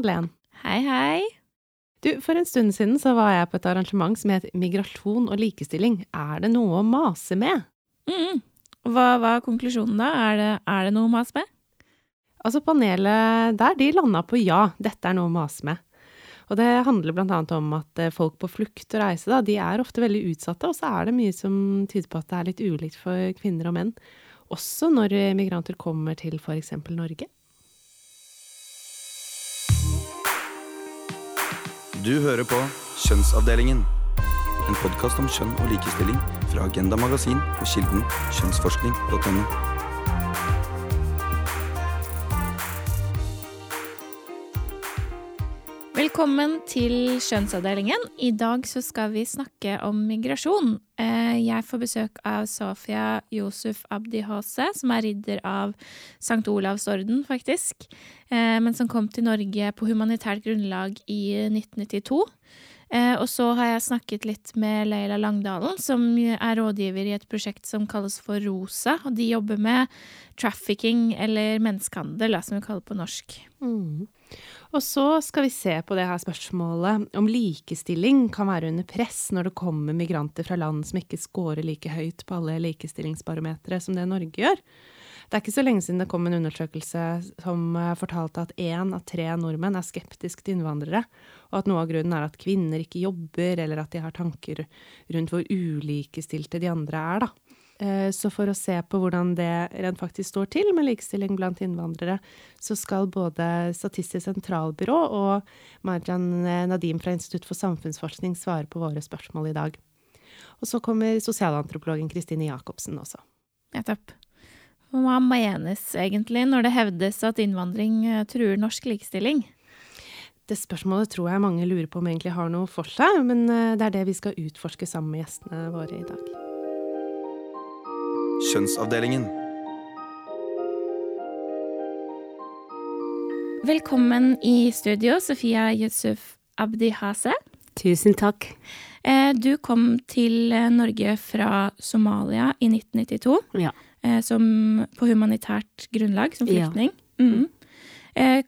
Madeleine. Hei, hei. Du, For en stund siden så var jeg på et arrangement som het Migrasjon og likestilling. Er det noe å mase med? Mm. Hva var konklusjonen da? Er det, er det noe å mase med? Altså, panelet der, de landa på ja, dette er noe å mase med. Og det handler annet om at eh, folk på flukt og reise, da, de er ofte veldig utsatte, og så er det mye som tyder på at det er litt ulikt for kvinner og menn. Også når migranter kommer til f.eks. Norge. Du hører på Kjønnsavdelingen. En podkast om kjønn og likestilling fra Agenda Magasin og kilden kjønnsforskning.no. Velkommen til Kjønnsavdelingen. I dag så skal vi snakke om migrasjon. Eh, jeg får besøk av Sofia Josef Abdihase, som er ridder av St. Olavs orden, faktisk, eh, men som kom til Norge på humanitært grunnlag i 1992. Eh, og så har jeg snakket litt med Leila Langdalen, som er rådgiver i et prosjekt som kalles for ROSA. Og de jobber med trafficking, eller menneskehandel, som vi kaller det på norsk. Mm. Og så skal vi se på det her spørsmålet om likestilling kan være under press når det kommer migranter fra land som ikke scorer like høyt på alle likestillingsbarometere som det Norge gjør. Det er ikke så lenge siden det kom en undersøkelse som eh, fortalte at én av tre nordmenn er skeptisk til innvandrere, og at noe av grunnen er at kvinner ikke jobber, eller at de har tanker rundt hvor ulikestilte de andre er, da. Eh, så for å se på hvordan det rent faktisk står til med likestilling blant innvandrere, så skal både Statistisk sentralbyrå og Marjan Nadim fra Institutt for samfunnsforskning svare på våre spørsmål i dag. Og så kommer sosialantropologen Kristine Jacobsen også. Nettopp. Hva menes egentlig når det hevdes at innvandring eh, truer norsk likestilling? Det spørsmålet tror jeg mange lurer på om egentlig har noe for seg, men eh, det er det vi skal utforske sammen med gjestene våre i dag. Kjønnsavdelingen. Velkommen i studio, Sofia Yusuf Abdi Hase. Tusen takk. Eh, du kom til eh, Norge fra Somalia i 1992 Ja. som på humanitært grunnlag, som Ja. flyktning. Mm.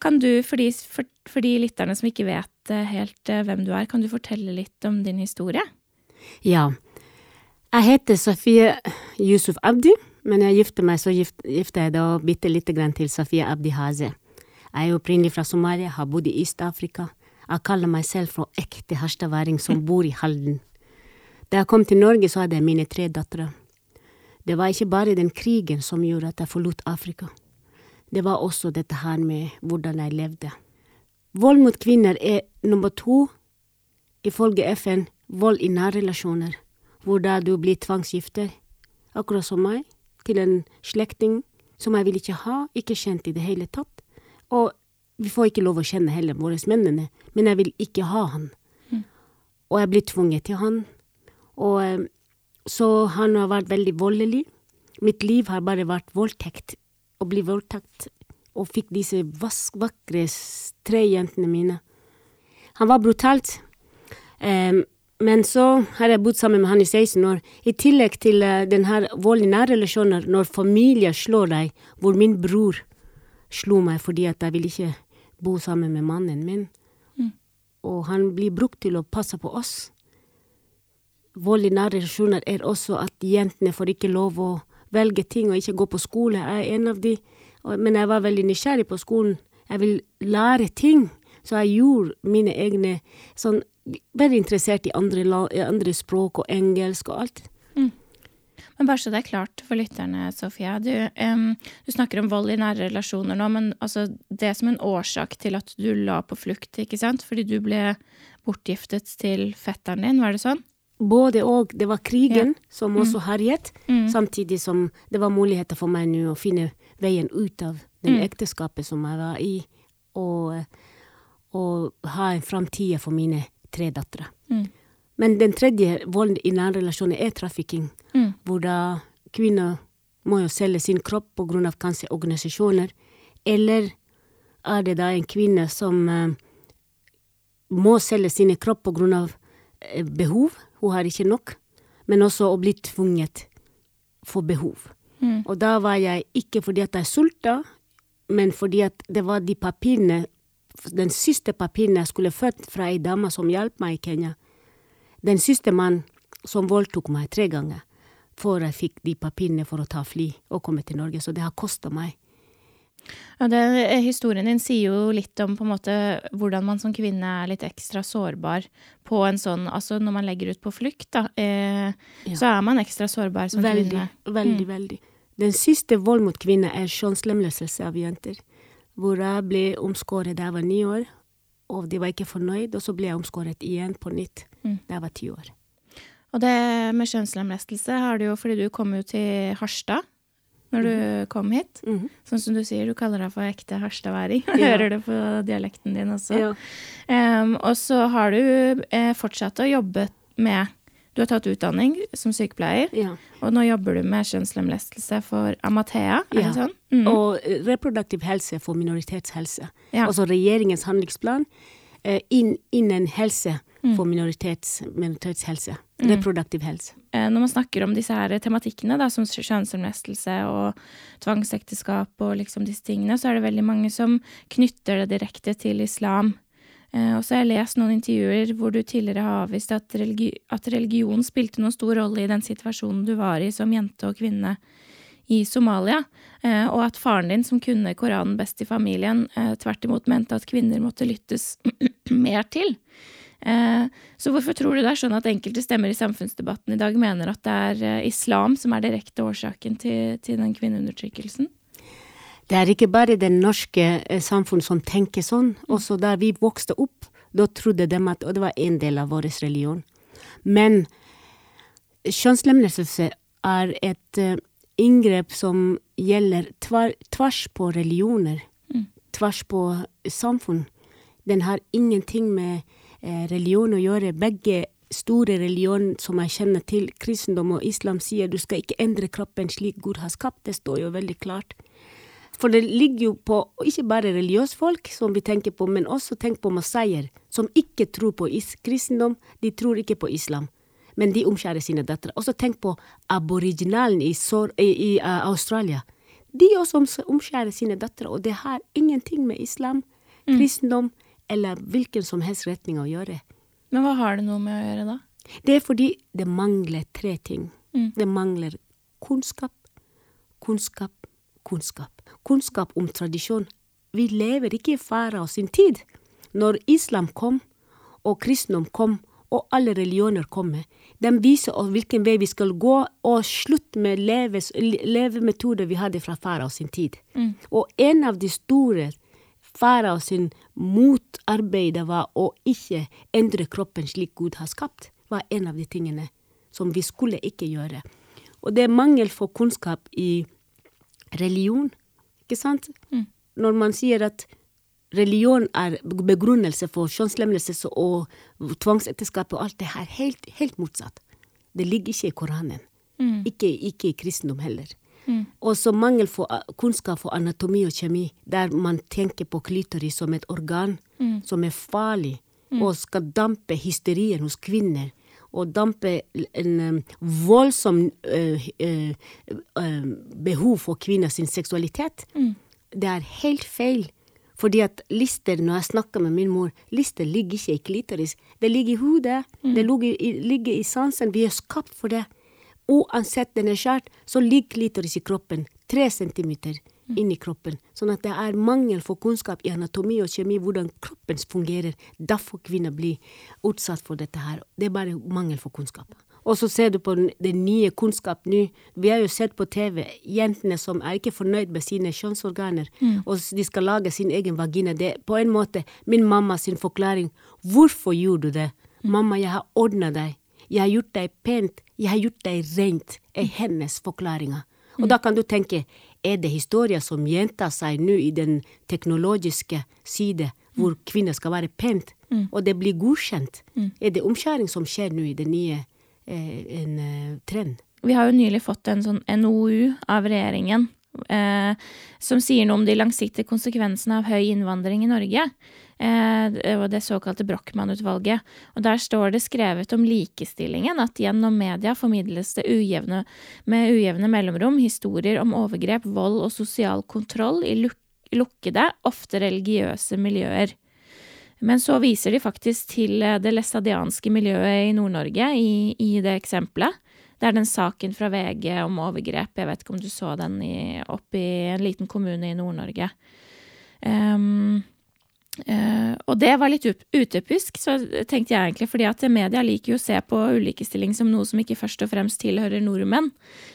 Kan du, for de, for, for de lytterne som ikke vet helt hvem du er, kan du fortelle litt om din historie? Ja. Jeg heter Safie Yusuf Abdi, men jeg gifter meg, så gift, gifter jeg da bitte lite grann til Safie Abdi Haze. Jeg er opprinnelig fra Somalia, har bodd i Øst-Afrika. Jeg kaller meg selv for ekte harstadværing som bor i Halden. Da jeg kom til Norge, så hadde jeg mine tre døtre. Det var ikke bare den krigen som gjorde at jeg forlot Afrika. Det var også dette her med hvordan jeg levde. Vold mot kvinner er nummer to, ifølge FN, vold i nærrelasjoner, hvor da du blir tvangsgifter, akkurat som meg, til en slektning som jeg vil ikke ha, ikke kjent i det hele tatt. Og vi får ikke lov å kjenne heller våre mennene, men jeg vil ikke ha han. Og jeg blir tvunget til han. Og eh, så han har vært veldig voldelig. Mitt liv har bare vært voldtekt. Å bli voldtatt. Og fikk disse vask, vakre tre jentene mine. Han var brutalt. Em, men så har jeg bodd sammen med han i 16 år. I tillegg til eh, den her vold i nære relasjoner, når familier slår deg, hvor min bror slo meg fordi at jeg ville ikke bo sammen med mannen min. Og han blir brukt til å passe på oss. Vold i nære relasjoner er også at jentene får ikke lov å velge ting og ikke gå på skole. Jeg er en av de. Men jeg var veldig nysgjerrig på skolen. Jeg vil lære ting. Så jeg gjorde mine egne sånn Veldig interessert i andre, andre språk og engelsk og alt. Men bare så det er klart for lytterne, Sofia. Du, um, du snakker om vold i nære relasjoner nå, men altså, det er som en årsak til at du la på flukt, ikke sant? Fordi du ble bortgiftet til fetteren din, var det sånn? Både og. Det var krigen som også Mm. herjet, samtidig som det var muligheter for meg nå å finne veien ut av den Mm. ekteskapet som jeg var i, og, og ha en framtid for mine tre døtre. Mm. Men den tredje volden i nære relasjoner er trafficking, Mm. hvor da kvinner må jo selge sin kropp av kanskje organisasjoner, eller er det da en kvinne som uh, må selge sin kropp på grunn av eh, behov, hun har ikke nok, men også å bli tvunget for behov. Mm. Og da var jeg ikke fordi at jeg sulta, men fordi at det var de papirene den siste papiren jeg skulle født fra ei dame som hjalp meg i Kenya. Den siste mann som voldtok meg tre ganger før jeg fikk de papirene for å ta fly og komme til Norge. Så det har kosta meg. Ja, det, historien din sier jo litt om på en måte hvordan man som kvinne er litt ekstra sårbar på en sånn Altså når man legger ut på flukt, da, eh, Ja. så er man ekstra sårbar som Veldig, kvinne. veldig, veldig. Den siste vold mot kvinner er kjønnslemlestelse av jenter. Hvor jeg ble omskåret da jeg var ni år, og de var ikke fornøyd, og så ble jeg omskåret igjen på nytt Mm. da jeg var ti år. Og det med kjønnslemlestelse har du jo fordi du kom jo til Harstad når du kom hit. Mhm. Sånn som du sier, du kaller deg for ekte harstadværing. Ja. Hører det på dialekten din også. Ja. Um, og så har du eh, fortsatt å jobbe med Du har tatt utdanning som sykepleier, ja. og nå jobber du med kjønnslemlestelse for Amathea, er Ja. det sånn? Mm. Og eh, reproduktiv helse for minoritetshelse. Ja. Altså regjeringens handlingsplan eh, inn, innen helse Mm. for minoritets, minoritetshelse. Reproduktiv helse. Eh, Når man snakker om disse her tematikkene, da, som kjønnslemlestelse og tvangsekteskap og liksom disse tingene, så er det veldig mange som knytter det direkte til islam. Eh, Og så har jeg lest noen intervjuer hvor du tidligere har avvist at, religi at religion spilte noen stor rolle i den situasjonen du var i som jente og kvinne i Somalia, eh, og at faren din, som kunne Koranen best i familien, eh, tvert imot mente at kvinner måtte lyttes mer til. Så hvorfor tror du det er sånn at enkelte stemmer i samfunnsdebatten i dag mener at det er islam som er direkte årsaken til, til den kvinneundertrykkelsen? Det er ikke bare det norske eh, samfunn som tenker sånn. Også da vi vokste opp, da trodde de at det var en del av vår religion. Men kjønnslemlestelse er et uh, inngrep som gjelder tver, tvers på religioner, tvers på samfunn. Den har ingenting med eh, religion å gjøre. Begge store religioner som jeg kjenner til, kristendom og islam, sier du skal ikke endre kroppen slik Gud har skapt. Det står jo veldig klart. For det ligger jo på ikke bare religiøse folk, som vi tenker på, men også tenk på masaier, som ikke tror på is kristendom, de tror ikke på islam. Men de omskjærer sine døtre. Også tenk på aboriginalen i, Sor i, i uh, Australia. De også omskjærer sine døtre, og det har ingenting med islam, kristendom eller hvilken som helst retning å gjøre. Men hva har det noe med å gjøre da? Det er fordi det mangler tre ting. Det mangler kunnskap, kunnskap, kunnskap. Kunnskap om tradisjon. Vi lever ikke i fara sin tid. Når islam kom, og kristendom kom, og alle religioner kommer, de viser oss hvilken vei vi skal gå, og slutt med leves, levemetoder vi hadde fra fara sin tid. Og en av de store fara sin motarbeid var å ikke endre kroppen slik Gud har skapt, var en av de tingene som vi skulle ikke gjøre. Og det er mangel for kunnskap i religion, ikke sant? Når man sier at religion er begrunnelse for kjønnslemlestelse og tvangsekteskap og alt det her, helt, helt motsatt. Det ligger ikke i Koranen. Ikke, ikke i kristendom heller. Og så mangel for uh, kunnskap for anatomi og kjemi, der man tenker på klitoris som et organ som er farlig, og skal dampe hysterien hos kvinner. Og dampe en voldsom uh, uh, uh, behov for kvinners seksualitet. Det er helt feil. Fordi at lister, når jeg snakker med min mor, lister ligger ikke i klitoris. Det ligger i hodet. Det ligger i, ligger i sansen. Vi er skapt for det. Uansett den er skjært, så ligger klitoris i kroppen tre centimeter inni kroppen. Sånn at det er mangel for kunnskap i anatomi og kjemi, hvordan kroppen fungerer. Derfor kvinner blir utsatt for dette her. Det er bare mangel for kunnskap. Og så ser du på den, nye kunnskap nå. Vi har jo sett på TV jentene som er ikke fornøyd med sine kjønnsorganer, og de skal lage sin egen vagina. Det er på en måte min mammas forklaring. Hvorfor gjorde du det? Mamma, jeg har ordna deg. Jeg har gjort deg pent. Jeg har gjort deg rent. er hennes forklaringer. Og da kan du tenke, er det historier som gjentar seg nå i den teknologiske side, hvor kvinner skal være pent, og det blir godkjent? Er det omskjæring som skjer nå i den nye eh, en, eh, trend? Vi har jo nylig fått en sånn NOU av regjeringen eh, som sier noe om de langsiktige konsekvensene av høy innvandring i Norge. Eh, det såkalte Brochmann-utvalget. Og der står det skrevet om likestillingen, at gjennom media formidles det ujevne, med ujevne mellomrom historier om overgrep, vold og sosial kontroll i luk lukkede, ofte religiøse miljøer. Men så viser de faktisk til eh, det læstadianske miljøet i Nord-Norge i, i, det eksempelet. Det er den saken fra VG om overgrep. Jeg vet ikke om du så den opp i en liten kommune i Nord-Norge. Um, Uh, og det var litt utypisk, så tenkte jeg egentlig, fordi at media liker jo å se på ulikestilling som noe som ikke først og fremst tilhører nordmenn,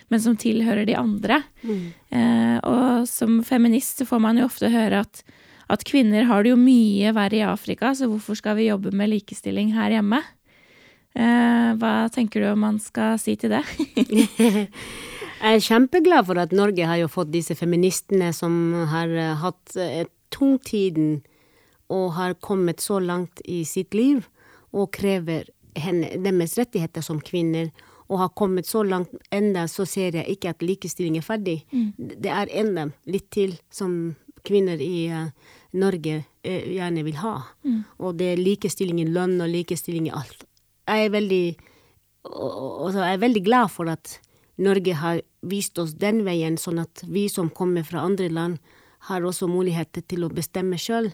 men som tilhører de andre. Mm. Uh, og som feminist så får man jo ofte høre at, at, kvinner har det jo mye verre i Afrika, så hvorfor skal vi jobbe med likestilling her hjemme? Uh, hva tenker du om man skal si til det? jeg er kjempeglad for at Norge har jo fått disse feministene som har hatt et tungtiden og har kommet så langt i sitt liv og krever henne, deres rettigheter som kvinner, og har kommet så langt enda, så ser jeg ikke at likestilling er ferdig. Mm. Det er enda litt til som kvinner i uh, Norge uh, gjerne vil ha. Mm. Og det er likestilling i lønn og likestilling i alt. Jeg er veldig, og, jeg er veldig glad for at Norge har vist oss den veien, sånn at vi som kommer fra andre land, har også muligheter til å bestemme sjøl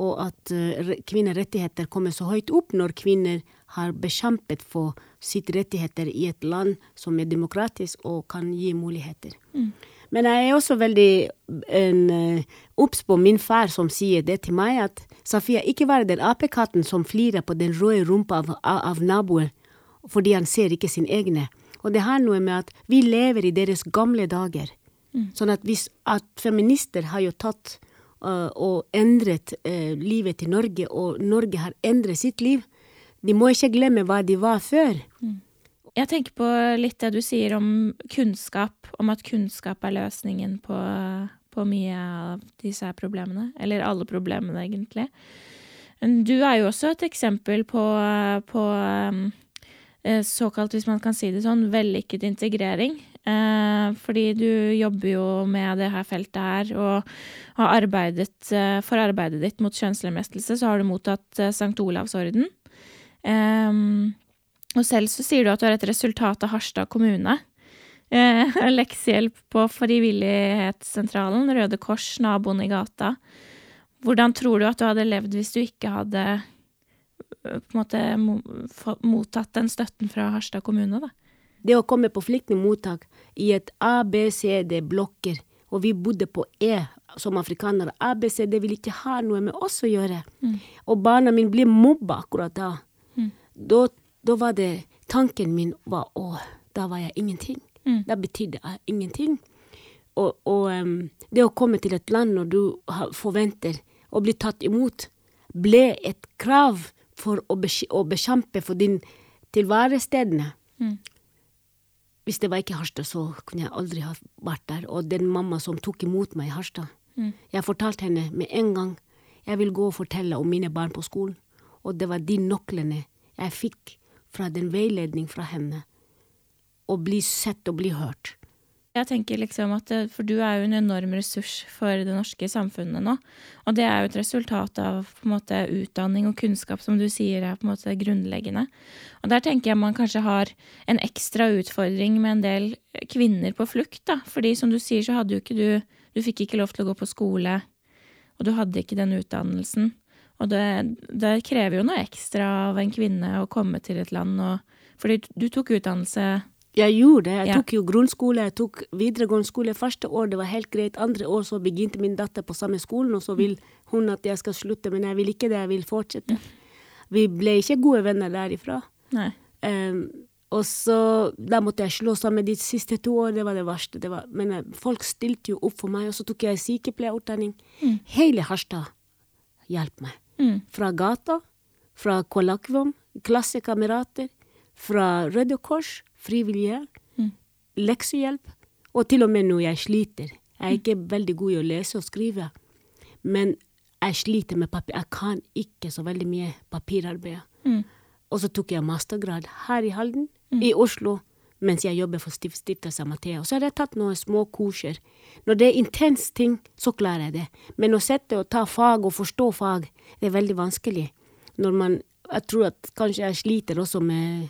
og at uh, kvinnerettigheter kommer så høyt opp når kvinner har bekjempet for sitt rettigheter i et land som er demokratisk og kan gi muligheter. Mm. Men jeg er også veldig uh, obs på min far som sier det til meg, at Safia ikke var den apekatten som flirer på den røde rumpa av, av, naboen fordi han ser ikke sin egne. Og det har noe med at vi lever i deres gamle dager. Mm. Sånn at, hvis, at feminister har jo tatt uh, og endret uh, livet til Norge, og Norge har endret sitt liv. De må ikke glemme hva de var før. Mm. Jeg tenker på litt det du sier om kunnskap, om at kunnskap er løsningen på, på mye av disse problemene. Eller alle problemene, egentlig. Du er jo også et eksempel på, på um, såkalt, hvis man kan si det sånn, vellykket integrering. Eh, fordi du jobber jo med det her feltet her, og har arbeidet eh, For arbeidet ditt mot kjønnslemlestelse så har du mottatt eh, St. Olavs orden. Eh, og selv så sier du at du er et resultat av Harstad kommune. Eh, leksehjelp på Frivillighetssentralen, Røde Kors, naboen i gata. Hvordan tror du at du hadde levd hvis du ikke hadde eh, på en måte mottatt den støtten fra Harstad kommune, da? Det å komme på flyktningmottak i et ABCD-blokker, og vi bodde på E som afrikanere. ABCD vil ikke ha noe med oss å gjøre. Mm. Og barna mine blir mobba akkurat da. Mm. da. Da var det Tanken min var å, da var jeg ingenting. Mm. Da betydde jeg ingenting. Og, og um, det å komme til et land når du forventer å bli tatt imot, ble et krav for å, bekjempe for din tilværestedene. Mm. Hvis det var ikke Harstad, så kunne jeg aldri ha vært der. Og den mamma som tok imot meg i Harstad. Mm. Jeg fortalte henne med en gang jeg vil gå og fortelle om mine barn på skolen. Og det var de nøklene jeg fikk fra den veiledning fra henne. Å bli sett og bli hørt. Jeg tenker liksom at, For du er jo en enorm ressurs for det norske samfunnet nå. Og det er jo et resultat av på en måte utdanning og kunnskap, som du sier er på en måte grunnleggende. Og der tenker jeg man kanskje har en ekstra utfordring med en del kvinner på flukt. da. Fordi som du sier, så hadde jo ikke du Du fikk ikke lov til å gå på skole, og du hadde ikke den utdannelsen. Og det, det krever jo noe ekstra av en kvinne å komme til et land og Fordi du tok utdannelse jeg gjorde det. Jeg ja. tok jo grunnskole, jeg tok videregående skole. Første år det var helt greit. Andre år så begynte min datter på samme skolen, og så vil hun at jeg skal slutte, men jeg vil ikke det, jeg vil fortsette. Vi ble ikke gode venner derifra. Um, og så Da måtte jeg slå sammen de siste to årene. det var det verste. Det var, men eh, folk stilte jo opp for meg, og så tok jeg sykepleierutdanning. Mm. Hele Harstad hjalp meg. Mm. Fra gata, fra Kolakvom, klassekamerater, fra Røde Kors frivillige, mm. leksehjelp, og til og med når jeg sliter. Jeg er ikke veldig god i å lese og skrive, men jeg sliter med papir. Jeg kan ikke så veldig mye papirarbeid. Mm. Og så tok jeg mastergrad her i Halden, mm. i Oslo, mens jeg jobber for Stiftelsen Mathea. Så har jeg tatt noen små kurser. Når det er intense ting, så klarer jeg det. Men å sette og ta fag og forstå fag, det er veldig vanskelig. Når man Jeg tror at kanskje jeg sliter også med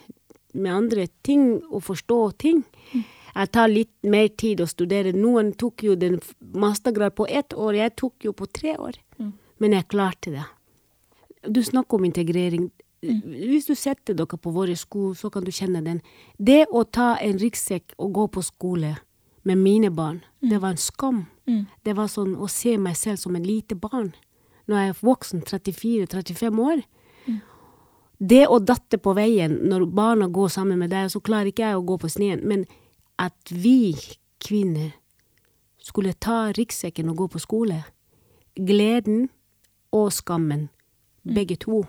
med andre ting å forstå ting. Jeg tar litt mer tid å studere. Noen tok jo den mastergrad på ett år, jeg tok jo på tre år. Mm. Men jeg klarte det. Du snakker om integrering. Hvis du setter dere på våre sko, så kan du kjenne den. Det å ta en ryggsekk og gå på skole med mine barn, det var en skam. Det var sånn å se meg selv som en lite barn. Når jeg er voksen, 34-35 år. Det å datte på veien når barna går sammen med deg, så klarer ikke jeg å gå på sneen. Men at vi kvinner skulle ta ryggsekken og gå på skole, gleden og skammen, begge to,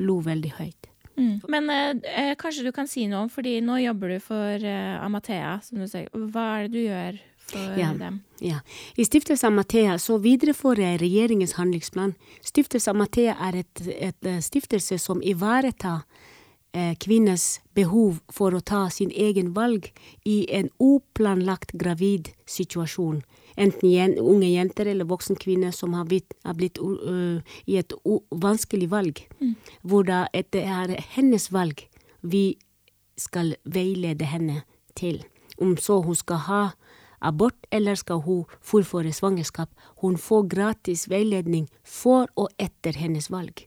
lo veldig høyt. Mm. Men eh, eh, kanskje du kan si noe om, fordi nå jobber du for eh, Amathea, som du sier. Hva er det du gjør for Ja. dem? Ja. I Stiftelse Amathea så viderefører jeg regjeringens handlingsplan. Stiftelse Amathea er et, et eh, stiftelse som ivaretar eh, kvinners behov for å ta sin egen valg i en uplanlagt gravid situasjon. Enten unge jenter eller voksen kvinner som har blitt, har blitt uh, i et vanskelig valg. Hvor da det er hennes valg vi skal veilede henne til. Om så hun skal ha abort eller skal hun fullføre svangerskap. Hun får gratis veiledning for og etter hennes valg.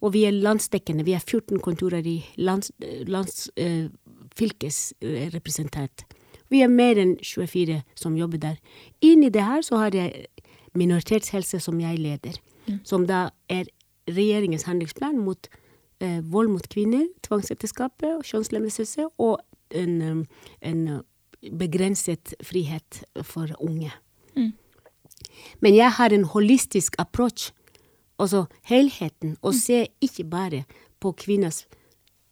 Og vi er landsdekkende. Vi er 14 kontorer i lands, lands, uh, fylkesrepresentert. Vi er mer enn 24 som jobber der. Inni det her så har jeg minoritetshelse som jeg leder. Som da er regjeringens handlingsplan mot eh, vold mot kvinner, tvangsekteskapet og kjønnslemlestelse og en, um, en uh, begrenset frihet for unge. Men jeg har en holistisk approach, altså helheten, og se ikke bare på kvinners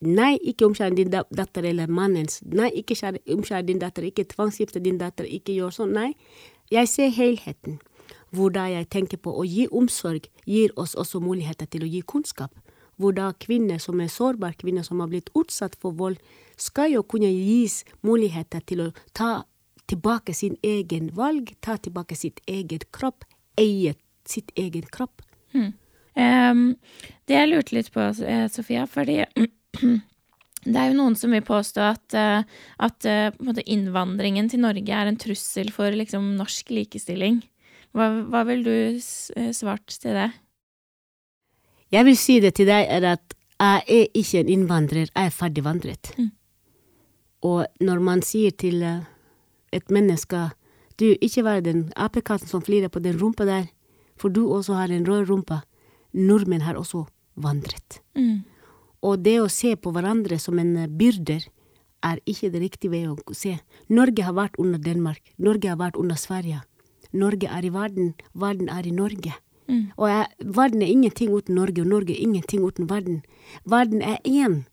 Nei, ikke omskjære din datter eller mannens. Nei, ikke omskjær din datter, ikke tvangsgifte din datter, ikke gjør sånn. Nei, jeg ser helheten. Hvor da jeg tenker på å gi omsorg, gir oss også muligheter til å gi kunnskap. Hvor da kvinner som er sårbare, kvinner som har blitt utsatt for vold, skal jo kunne gis muligheter til å ta tilbake sin egen valg, ta tilbake sitt eget kropp, eie sitt egen kropp. Ehm, det jeg lurte litt på, eh, Sofia, fordi det er jo noen som vil påstå at, eh, at eh, på innvandringen til Norge er en trussel for liksom, norsk likestilling. Hva, hva vil du eh, svart til det? Jeg vil si det til deg er at jeg er ikke en innvandrer, jeg er ferdigvandret. Mm. Og når man sier til et menneske du, ikke vær den apekatten som flirer på den rumpa der, for du også har en rød rumpe. Nordmenn har også vandret. Mm. Og det å se på hverandre som en eh, byrder, er ikke det riktige ved å se. Norge har vært under Danmark. Norge har vært under Sverige. Norge er i verden, verden er i Norge. Og jeg, verden er ingenting uten Norge, og Norge er ingenting uten verden. Verden er én.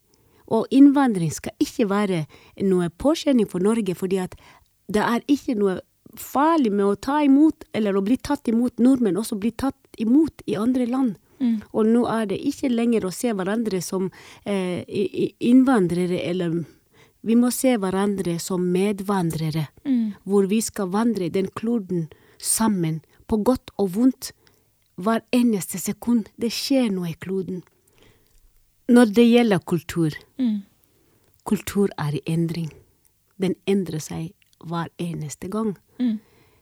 Og innvandring skal ikke være noe påkjenning for Norge, fordi at det er ikke noe farlig med å ta imot, eller å bli tatt imot nordmenn, også bli tatt imot i andre land. Og nå er det ikke lenger å se hverandre som eh, innvandrere, eller vi må se hverandre som medvandrere, hvor vi skal vandre den kloden sammen, på godt og vondt. Hver eneste sekund. Det skjer noe i kloden. Når det gjelder kultur, Mm. kultur er i endring. Den endrer seg hver eneste gang. Mm.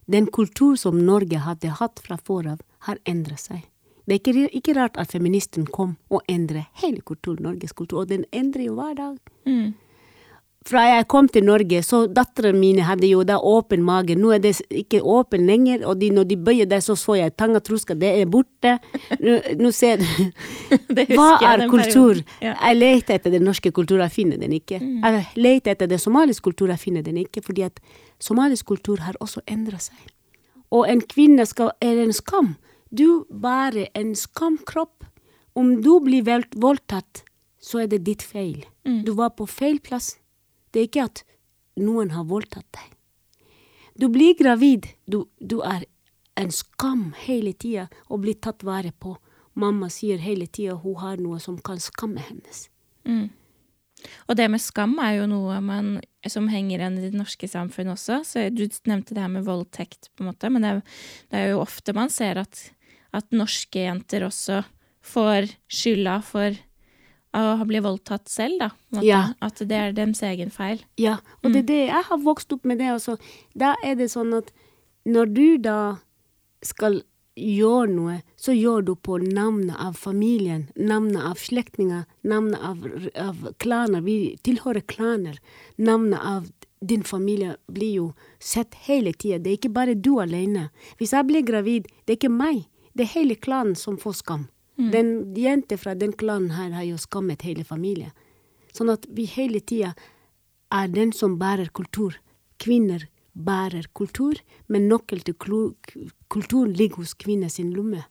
Den kultur som Norge hadde hatt fra før av, har endret seg. Det er ikke, ikke rart at feministen kom og endret hele kulturen, Norges kultur, og den endrer jo hver dag. Mm. Fra jeg kom til Norge, så datteren mine hadde jo da åpen mage. Nå er det ikke åpen lenger, og de, når de bøyer det, så så jeg tangatruska, det er borte. Nå, nå ser du. Det Hva er kultur? Ja. Mm. Jeg leter etter den norske kulturen, jeg finner den ikke. Jeg leter etter den somaliske kulturen, jeg finner den ikke, fordi at somalisk kultur har også endret seg. Og en kvinne skal, er en skam. Du bærer en skamkropp. Om du blir voldtatt, så er det ditt feil. Mm. Du var på feil plass. Det er ikke at noen har voldtatt deg. Du blir gravid. Du, du er en skam hele tida og blir tatt vare på. Mamma sier hele tida hun har noe som kan skamme hennes. Mm. Og det med skam er jo noe man, som henger igjen i det norske samfunnet også. Så du nevnte det her med voldtekt, på en måte, men det det er jo ofte man ser at, at norske jenter også får skylda for å bli voldtatt selv, da. på. Ja. At det er deres egen feil. Ja, og det er det jeg har vokst opp med det. også. Da er det sånn at når du da skal gjøre noe, så gjør du på navnet av familien, navnet av slektninger, navnet av, av klaner. Vi tilhører klaner. Navnet av din familie blir jo sett hele tida. Det er ikke bare du alene. Hvis jeg blir gravid, det er ikke meg. Det er hele klanen som får skam. Mm. Den jente fra den klanen her har jo skammet hele familien. Sånn at vi hele tida er den som bærer kultur. Kvinner bærer kultur, men nøkkel til kulturen ligger hos kvinner sin lomme.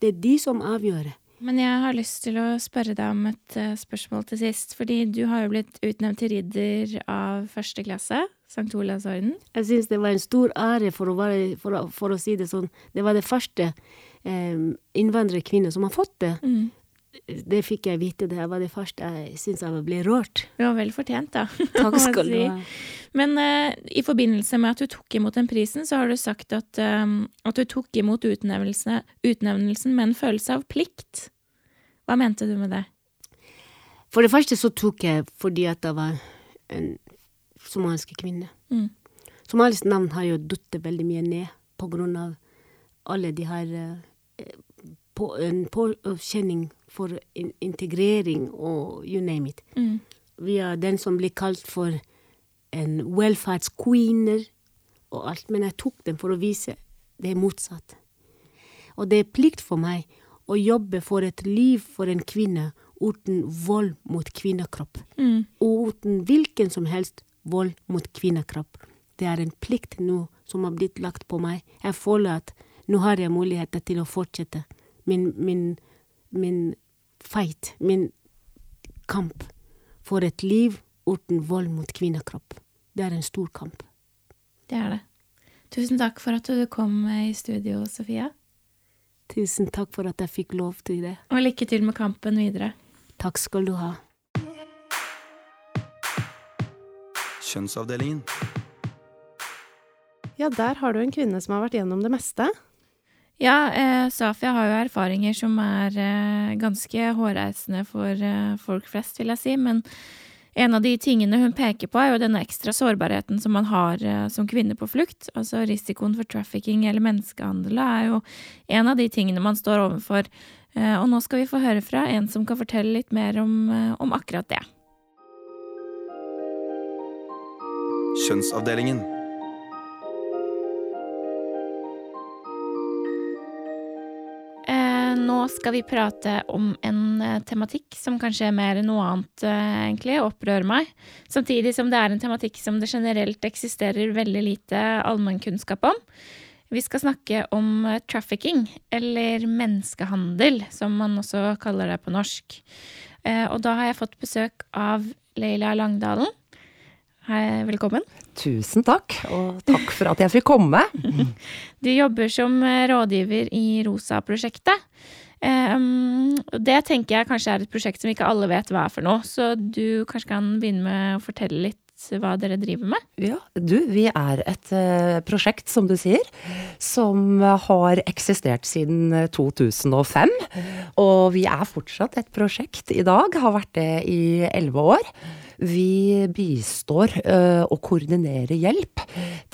Det er de som avgjør. Men jeg har lyst til å spørre deg om et uh, spørsmål til sist. Fordi du har jo blitt utnevnt til ridder av første klasse, St. Olavs orden. Jeg syns det var en stor ære, for å, være, for, å, for å, si det sånn. Det var det første um, innvandrerkvinne som har fått det. Mm det fikk jeg vite, det var det første jeg syntes jeg ble rørt. Det var vel fortjent, da. Takk skal du ha. Men uh, i forbindelse med at du tok imot den prisen, så har du sagt at, um, at du tok imot utnevnelsen, med en følelse av plikt. Hva mente du med det? For det første så tok jeg fordi at jeg var en somalisk kvinne. Mm. Somalisk navn har jo datt veldig mye ned på grunn av alle de her uh, på, en påkjenning for integrering og you name it. Mm. Vi er den som blir kalt for en velferdsqueener og alt, men jeg tok den for å vise det er motsatt. Og det er plikt for meg å jobbe for et liv for en kvinne uten vold mot kvinnekropp. Mm. Og uten hvilken som helst vold mot kvinnekropp. Det er en plikt nå som har blitt lagt på meg. Jeg føler at nå har jeg muligheter til å fortsette min, min, min fight, min kamp for et liv uten vold mot kvinnekropp. Det er en stor kamp. Det er det. Tusen takk for at du kom i studio, Sofia. Tusen takk for at jeg fikk lov til det. Og lykke til med kampen videre. Takk skal du ha. Kjønnsavdelingen. Ja, der har du en kvinne som har vært gjennom det meste. Ja, eh, Safia har jo erfaringer som er eh, ganske hårreisende for eh, folk flest, vil jeg si. Men en av de tingene hun peker på, er jo denne ekstra sårbarheten som man har eh, som kvinne på flukt. Altså risikoen for trafficking eller menneskehandel er jo en av de tingene man står overfor. Eh, og nå skal vi få høre fra en som kan fortelle litt mer om, eh, om akkurat det. Kjønnsavdelingen. Nå skal vi prate om en eh, tematikk som kanskje er mer enn noe annet, eh, egentlig, opprører meg. Samtidig som det er en tematikk som det generelt eksisterer veldig lite allmennkunnskap om. Vi skal snakke om eh, trafficking, eller menneskehandel, som man også kaller det på norsk. Og da har jeg fått besøk av Leila Langdalen. Hei, velkommen. Tusen takk, og takk for at jeg fikk komme. Du jobber som rådgiver i ROSA-prosjektet. Um, det tenker jeg kanskje er et prosjekt som ikke alle vet hva er for noe, så du kanskje kan begynne med å fortelle litt hva dere driver med? Ja, du, vi er et uh, prosjekt, som du sier, som har eksistert siden 2005. Og vi er fortsatt et prosjekt i dag, har vært det i elleve år. Vi bistår uh, og koordinerer hjelp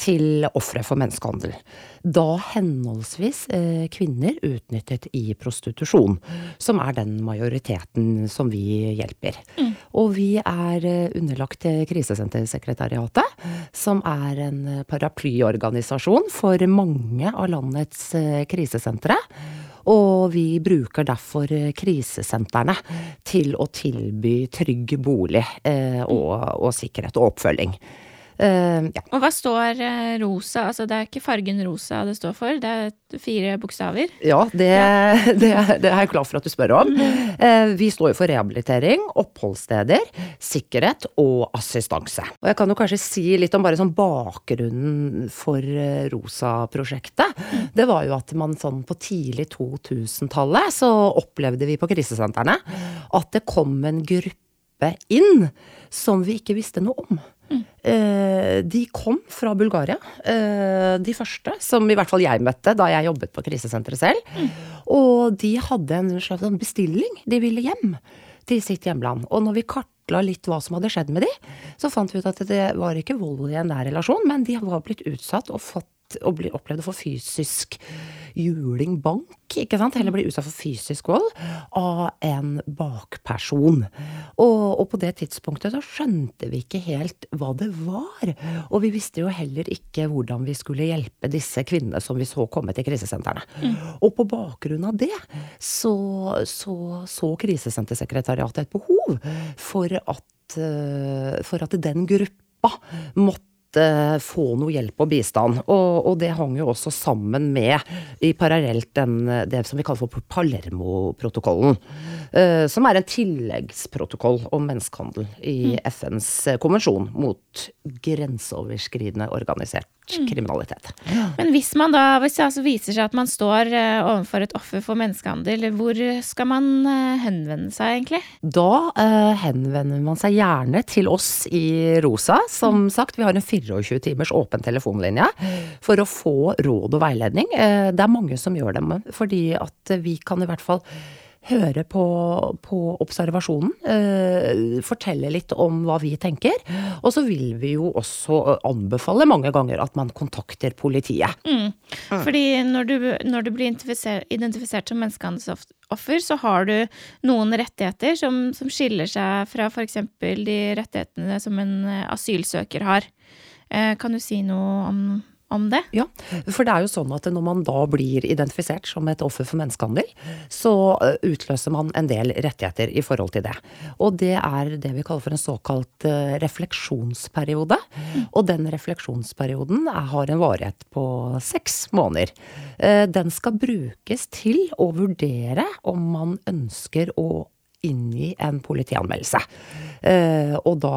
til ofre for menneskehandel. Da henholdsvis uh, kvinner utnyttet i prostitusjon, som er den majoriteten som vi hjelper. Mm. Og vi er uh, underlagt Krisesentersekretariatet, som er en paraplyorganisasjon for mange av landets krisesentre. Og vi bruker derfor eh, krisesentrene til å tilby trygg bolig eh, og, og sikkerhet og oppfølging. Uh, ja. Og hva står uh, rosa? Altså det er ikke fargen rosa det står for, det er fire bokstaver? Ja, det, ja. det, det er jeg glad for at du spør om. Uh, vi står jo for rehabilitering, oppholdssteder, sikkerhet og assistanse. Og jeg kan jo kanskje si litt om bare sånn bakgrunnen for Rosa-prosjektet. Mm. Det var jo at man sånn på tidlig 2000-tallet så opplevde vi på krisesentrene at det kom en gruppe inn som vi ikke visste noe om. Mm. De kom fra Bulgaria, eh, de første, som i hvert fall jeg møtte da jeg jobbet på krisesenteret selv. Mm. Og de hadde en slags sånn bestilling. De ville hjem til sitt hjemland. Og når vi kartla litt hva som hadde skjedd med de, så fant vi ut at det var ikke vold i en nær relasjon, men de var blitt utsatt og fått blitt opplevd å få fysisk juling bank, ikke sant, heller bli utsatt for fysisk vold av en bakperson. Og, og på det tidspunktet så skjønte vi ikke helt hva det var. Og vi visste jo heller ikke hvordan vi skulle hjelpe disse kvinnene som vi så komme til krisesentrene. Mm. Og på bakgrunn av det så så, så Krisesentersekretariatet et behov for at, eh, for at den gruppa måtte få noe hjelp og bistand. Og, og, det hang jo også sammen med, i parallelt, den, det som vi kaller for Palermo-protokollen. Uh, som er en tilleggsprotokoll om menneskehandel i mm. FNs konvensjon mot grenseoverskridende organisert. Kriminalitet. Men hvis man da, hvis det altså viser seg at man står uh, overfor et offer for menneskehandel, hvor skal man uh, henvende seg egentlig? Da henvender man seg gjerne til oss i Rosa. Som mm. sagt, vi har en 24 timers åpen telefonlinje for å få råd og veiledning. det er mange som gjør det, fordi at vi kan i hvert fall høre på, på observasjonen. Eh, fortelle litt om hva vi tenker. Og så vil vi jo også anbefale mange ganger at man kontakter politiet. Mm. Fordi når du, når du, blir identifisert som menneskehandelsoffer, så har du noen rettigheter som, som skiller seg fra f.eks. de rettighetene som en asylsøker har. Eh, kan du si noe om om det? Ja, for det er jo sånn at når man da blir identifisert som et offer for menneskehandel, så eh, utløser man en del rettigheter i forhold til det. Og det er det vi kaller for en såkalt eh, refleksjonsperiode. Og den refleksjonsperioden har en varighet på seks måneder. Eh, den skal brukes til å vurdere om man ønsker å inngi en politianmeldelse. Eh, og da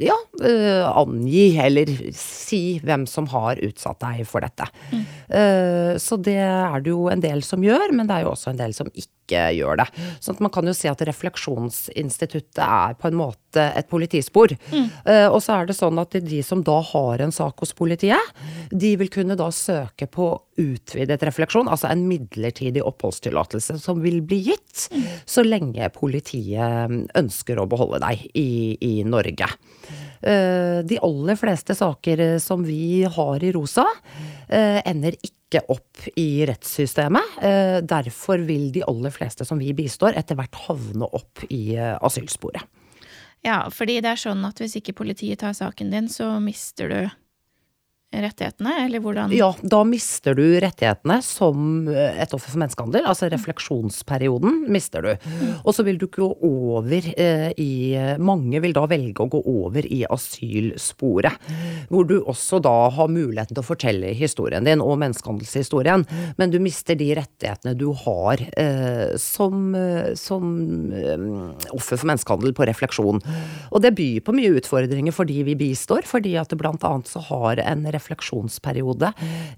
ja, eh, angi eller si hvem som har utsatt deg for dette. Mm. Eh, så det er det jo en del som gjør, men det er jo også en del som ikke ikke gjør det. Så man kan jo si at refleksjonsinstituttet er på en måte et politispor. Mm. Uh, og så er det sånn at de som da har en sak hos politiet, de vil kunne da søke på utvidet refleksjon, altså en midlertidig oppholdstillatelse som vil bli gitt mm. så lenge politiet ønsker å beholde deg i, i Norge. Uh, de aller fleste saker som vi har i Rosa, uh, ender ikke opp i rettssystemet. Eh, derfor vil de aller fleste som vi bistår, etter hvert havne opp i eh, asylsporet. Ja, fordi det er sånn at hvis ikke politiet tar saken din, så mister du rettighetene, eller hvordan Ja, da mister du rettighetene som eh, et offer for menneskehandel. Altså refleksjonsperioden mister du. Og så vil du gå over eh, i Mange vil da velge å gå over i asylsporet. Hvor du også da har muligheten til å fortelle historien din og menneskehandelshistorien. Men du mister de rettighetene du har eh, som, som offer for menneskehandel på refleksjon. Og det byr på mye utfordringer for de vi bistår, fordi at blant annet så har en refleksjon refleksjonsperiode.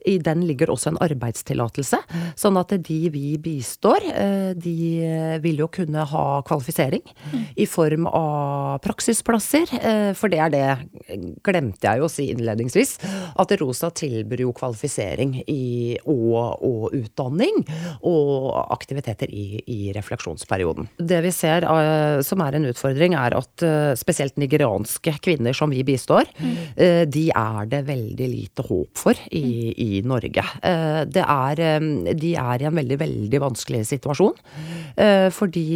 I den ligger også en arbeidstillatelse. Sånn at de vi bistår, eh, de vil jo kunne ha kvalifisering i form av praksisplasser. Eh, for det er det, glemte jeg jo å si innledningsvis, at Rosa tilbyr jo kvalifisering i, og, og, utdanning og aktiviteter i, i, refleksjonsperioden. Det vi ser uh, som er en utfordring, er at spesielt nigerianske kvinner som vi bistår, uh, de er det veldig lite håp for i, i Norge. Eh, det er, eh, de er i en veldig, veldig vanskelig situasjon. Eh, fordi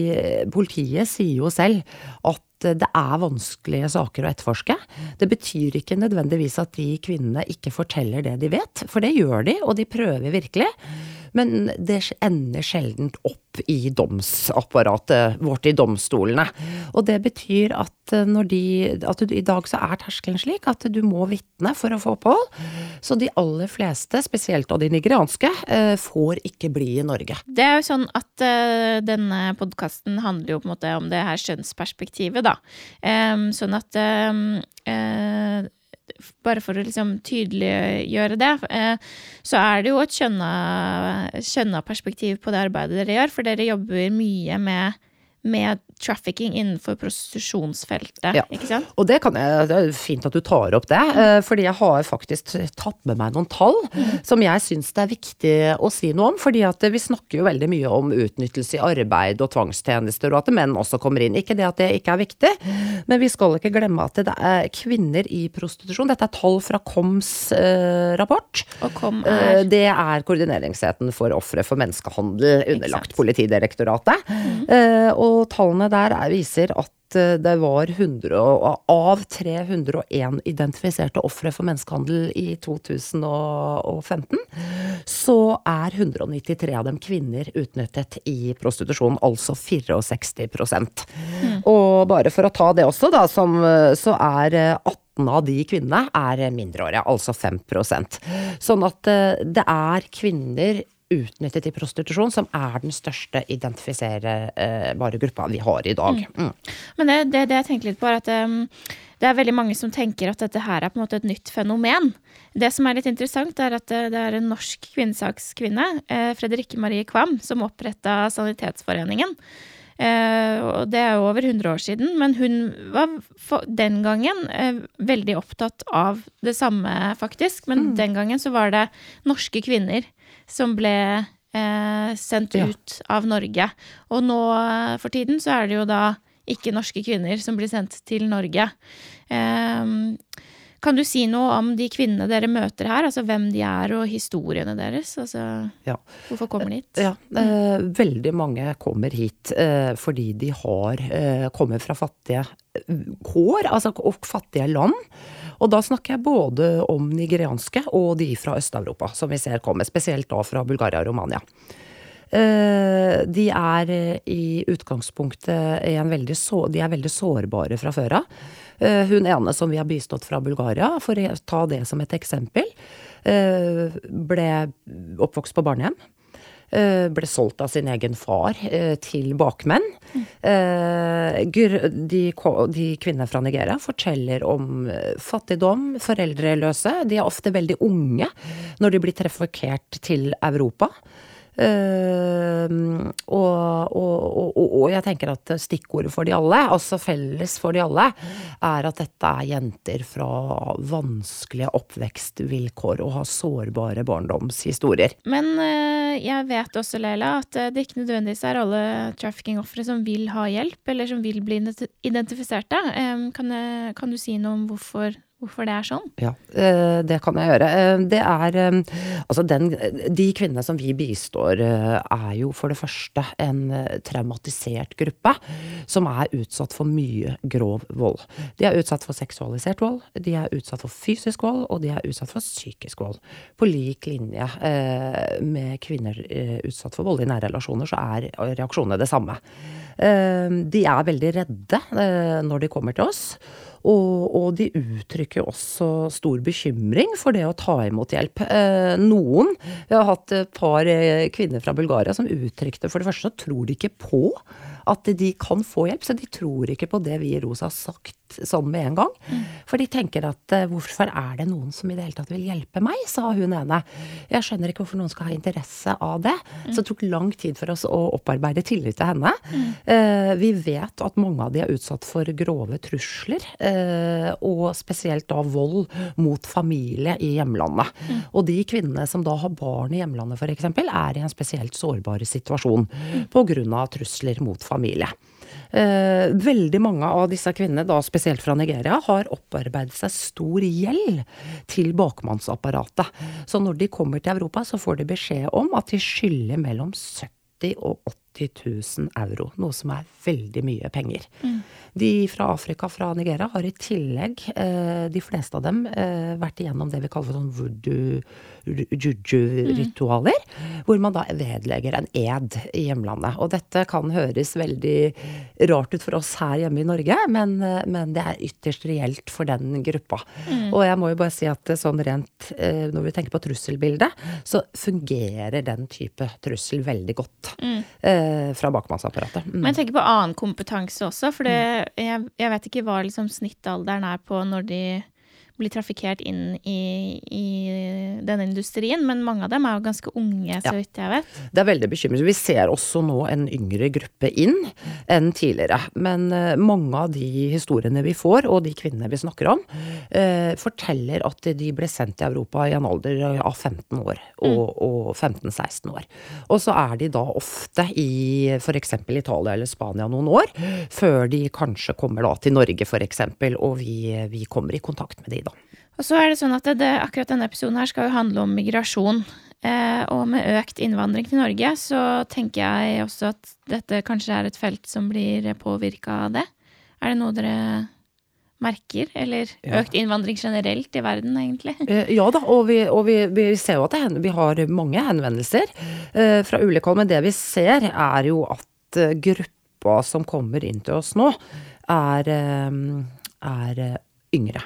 politiet sier jo selv at det er vanskelige saker å etterforske. Det betyr ikke nødvendigvis at de kvinnene ikke forteller det de vet, for det gjør de, og de prøver virkelig. Men det ender sjelden opp i domsapparatet vårt, i domstolene. Og det betyr at, eh, når de, at du, i dag så er terskelen slik at du må vitne for å få opphold. Så de aller fleste, spesielt av de nigerianske, eh, får ikke bli i Norge. Det er jo sånn at uh, denne podkasten handler jo på en måte om det her skjønnsperspektivet, da. Um, sånn at uh, bare for å liksom tydeliggjøre det, eh, så er det jo et kjønna, perspektiv på det arbeidet dere gjør, for dere jobber mye med med trafficking innenfor prostitusjonsfeltet, Ja. ikke sant? Og det, kan jeg, det er fint at du tar opp det, eh, fordi jeg har faktisk tatt med meg noen tall som jeg syns det er viktig å si noe om. fordi at vi snakker jo veldig mye om utnyttelse i arbeid og tvangstjenester, og at menn også kommer inn. Ikke det at det ikke er viktig, men vi skal ikke glemme at det er kvinner i prostitusjon. Dette er tall fra KOMs eh, rapport. Og kom Eh, er Det er koordineringsheten for ofre for menneskehandel underlagt. Politidirektoratet. Eh, Og tallene der er, viser at eh, det var 100, av 301 identifiserte ofre for menneskehandel i 2015, så er 193 av dem kvinner utnyttet i prostitusjon, altså 64 mm. Og bare for å ta det også, da, som, eh, så er eh, 18 av de kvinnene er mindreårige, altså 5% Sånn at eh, det er kvinner utnyttet i prostitusjon som er den største identifiserbare gruppa vi har i dag. Mm. Men det, det, det jeg tenker litt på, er at um, det er veldig mange som tenker at dette her er på en måte et nytt fenomen. Det som er litt interessant, er at det, det er en norsk kvinnesakskvinne, eh, Fredrikke Marie Kvam, som oppretta Sanitetsforeningen. Eh, og det er jo over 100 år siden, men hun var for, den gangen eh, veldig opptatt av det samme, faktisk. Men den gangen så var det norske kvinner som ble eh, sendt Ja. ut av Norge. Og nå eh, for tiden så er det jo da ikke norske kvinner som blir sendt til Norge. Eh, kan du si noe om de kvinnene dere møter her, altså hvem de er og historiene deres? Altså, Ja. hvorfor kommer de hit? Ja, eh, veldig mange kommer hit eh, fordi de har kommer fra fattige kår, altså og fattige land. Og da snakker jeg både om nigerianske og de fra Øst-Europa, som vi ser kommer, spesielt da fra Bulgaria og Romania. Eh, de er eh, i utgangspunktet veldig, så, de er veldig sårbare fra før av. Eh, hun ene som vi har bistått fra Bulgaria, for å ta det som et eksempel, ble oppvokst på barnehjem. Eh, ble solgt av sin egen far eh, til bakmenn. Eh, de, de kvinnene fra Nigeria forteller om fattigdom, foreldreløse. De er ofte veldig unge når de blir trafikkert til Europa. Og, og, og, og jeg tenker at stikkordet for de alle, altså felles for de alle, er at dette er jenter fra vanskelige oppvekstvilkår og har sårbare barndomshistorier. Men eh, jeg vet også, Leila, at eh, det ikke nødvendigvis er alle trafficking-ofre som vil ha hjelp, eller som vil bli identi- identifiserte. Kan, kan du si noe om hvorfor, hvorfor det er sånn? Ja, eh, det kan jeg gjøre. Eh, Det er eh, Altså, den, de kvinnene som vi bistår, er jo for det første en traumatisert gruppe som er utsatt for mye grov vold. De er utsatt for seksualisert vold, de er utsatt for fysisk vold, og de er utsatt for psykisk vold. På lik linje med kvinner utsatt for vold i nære relasjoner, så er reaksjonene det samme. De er veldig redde når de kommer til oss. Og, og de uttrykker også stor bekymring for det å ta imot hjelp. Eh, noen Vi har hatt et par eh, kvinner fra Bulgaria som uttrykte For det første så tror de ikke på at de kan få hjelp, så de tror ikke på det vi i ROSA har sagt sånn med en gang. For de tenker at eh, hvorfor er det noen som i det hele tatt vil hjelpe meg, sa hun ene. Jeg skjønner ikke hvorfor noen skal ha interesse av det. Så det tok lang tid for oss å opparbeide tillit til henne. Eh, vi vet at mange av de er utsatt for grove trusler, eh, og spesielt da vold mot familie i hjemlandet. Og de kvinnene som da har barn i hjemlandet f.eks., er i en spesielt sårbar situasjon pga. trusler mot familie. Eh, veldig mange av disse kvinnene, da spesielt fra Nigeria, har opparbeidet seg stor gjeld til bakmannsapparatet. Så når de kommer til Europa, så får de beskjed om at de skylder mellom 70 og 80 000 euro, noe som er veldig mye penger. De fra Afrika, fra Nigeria, har i tillegg, eh, de fleste av dem, eh, vært igjennom det vi kaller for sånn voodoo, juju-ritualer, hvor man da vedlegger en ed i hjemlandet. Og dette kan høres veldig rart ut for oss her hjemme i Norge, men, eh, men det er ytterst reelt for den gruppa. Og jeg må jo bare si at sånn rent, når vi tenker på trusselbildet, så fungerer den type trussel veldig godt eh, fra bakmannsapparatet. Mm. Men jeg tenker på annen kompetanse også, for det, jeg, jeg vet ikke hva liksom snittalderen er på når de blir trafikkert inn i, i denne industrien. Men mange av dem er jo ganske unge, så vidt jeg vet. Det er veldig bekymringsfullt. Vi ser også nå en yngre gruppe inn enn tidligere. Men eh, mange av de historiene vi får, og de kvinnene vi snakker om, eh, forteller at de ble sendt til Europa i en alder av 15 år og, og 15-16 år. Og så er de da ofte i f.eks. Italia eller Spania noen år, før de kanskje kommer da til Norge f.eks., og vi, vi kommer i kontakt med de da. Og så er det sånn at det, det, akkurat denne episoden her skal jo handle om migrasjon. Eh, og med økt innvandring til Norge, så tenker jeg også at dette kanskje er et felt som blir påvirka av det. Er det noe dere merker? Eller økt innvandring generelt i verden, egentlig? Eh, Ja da, og vi, og vi, vi ser jo at det, vi har mange henvendelser eh, fra ulike hold. Men det vi ser, er jo at eh, gruppa som kommer inn til oss nå, er, eh, er yngre.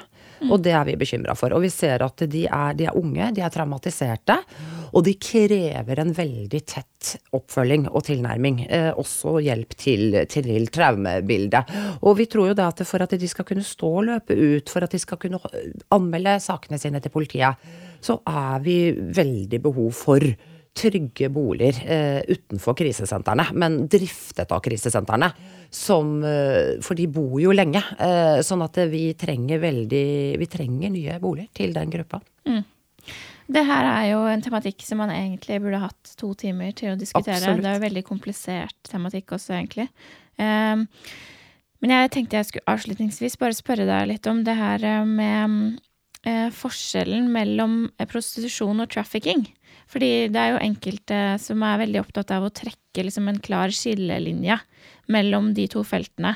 Og det er vi bekymra for. Og vi ser at de er, de er unge, de er traumatiserte. Og de krever en veldig tett oppfølging og tilnærming. Eh, også hjelp til, til traumebildet. Og vi tror jo det at for at de skal kunne stå og løpe ut, for at de skal kunne anmelde sakene sine til politiet, så er vi veldig behov for trygge boliger eh, utenfor krisesentrene, men driftet av krisesentrene. Som, eh, for de bor jo lenge, eh, sånn at vi trenger veldig Vi trenger nye boliger til den gruppa. Det her er jo en tematikk som man egentlig burde hatt to timer til å diskutere. Absolutt. Det er jo veldig komplisert tematikk også, egentlig. Um, men jeg tenkte jeg skulle avslutningsvis bare spørre deg litt om det her eh, med eh, forskjellen mellom eh, prostitusjon og trafficking. Fordi det er jo enkelte som er veldig opptatt av å trekke liksom en klar skillelinje mellom de to feltene.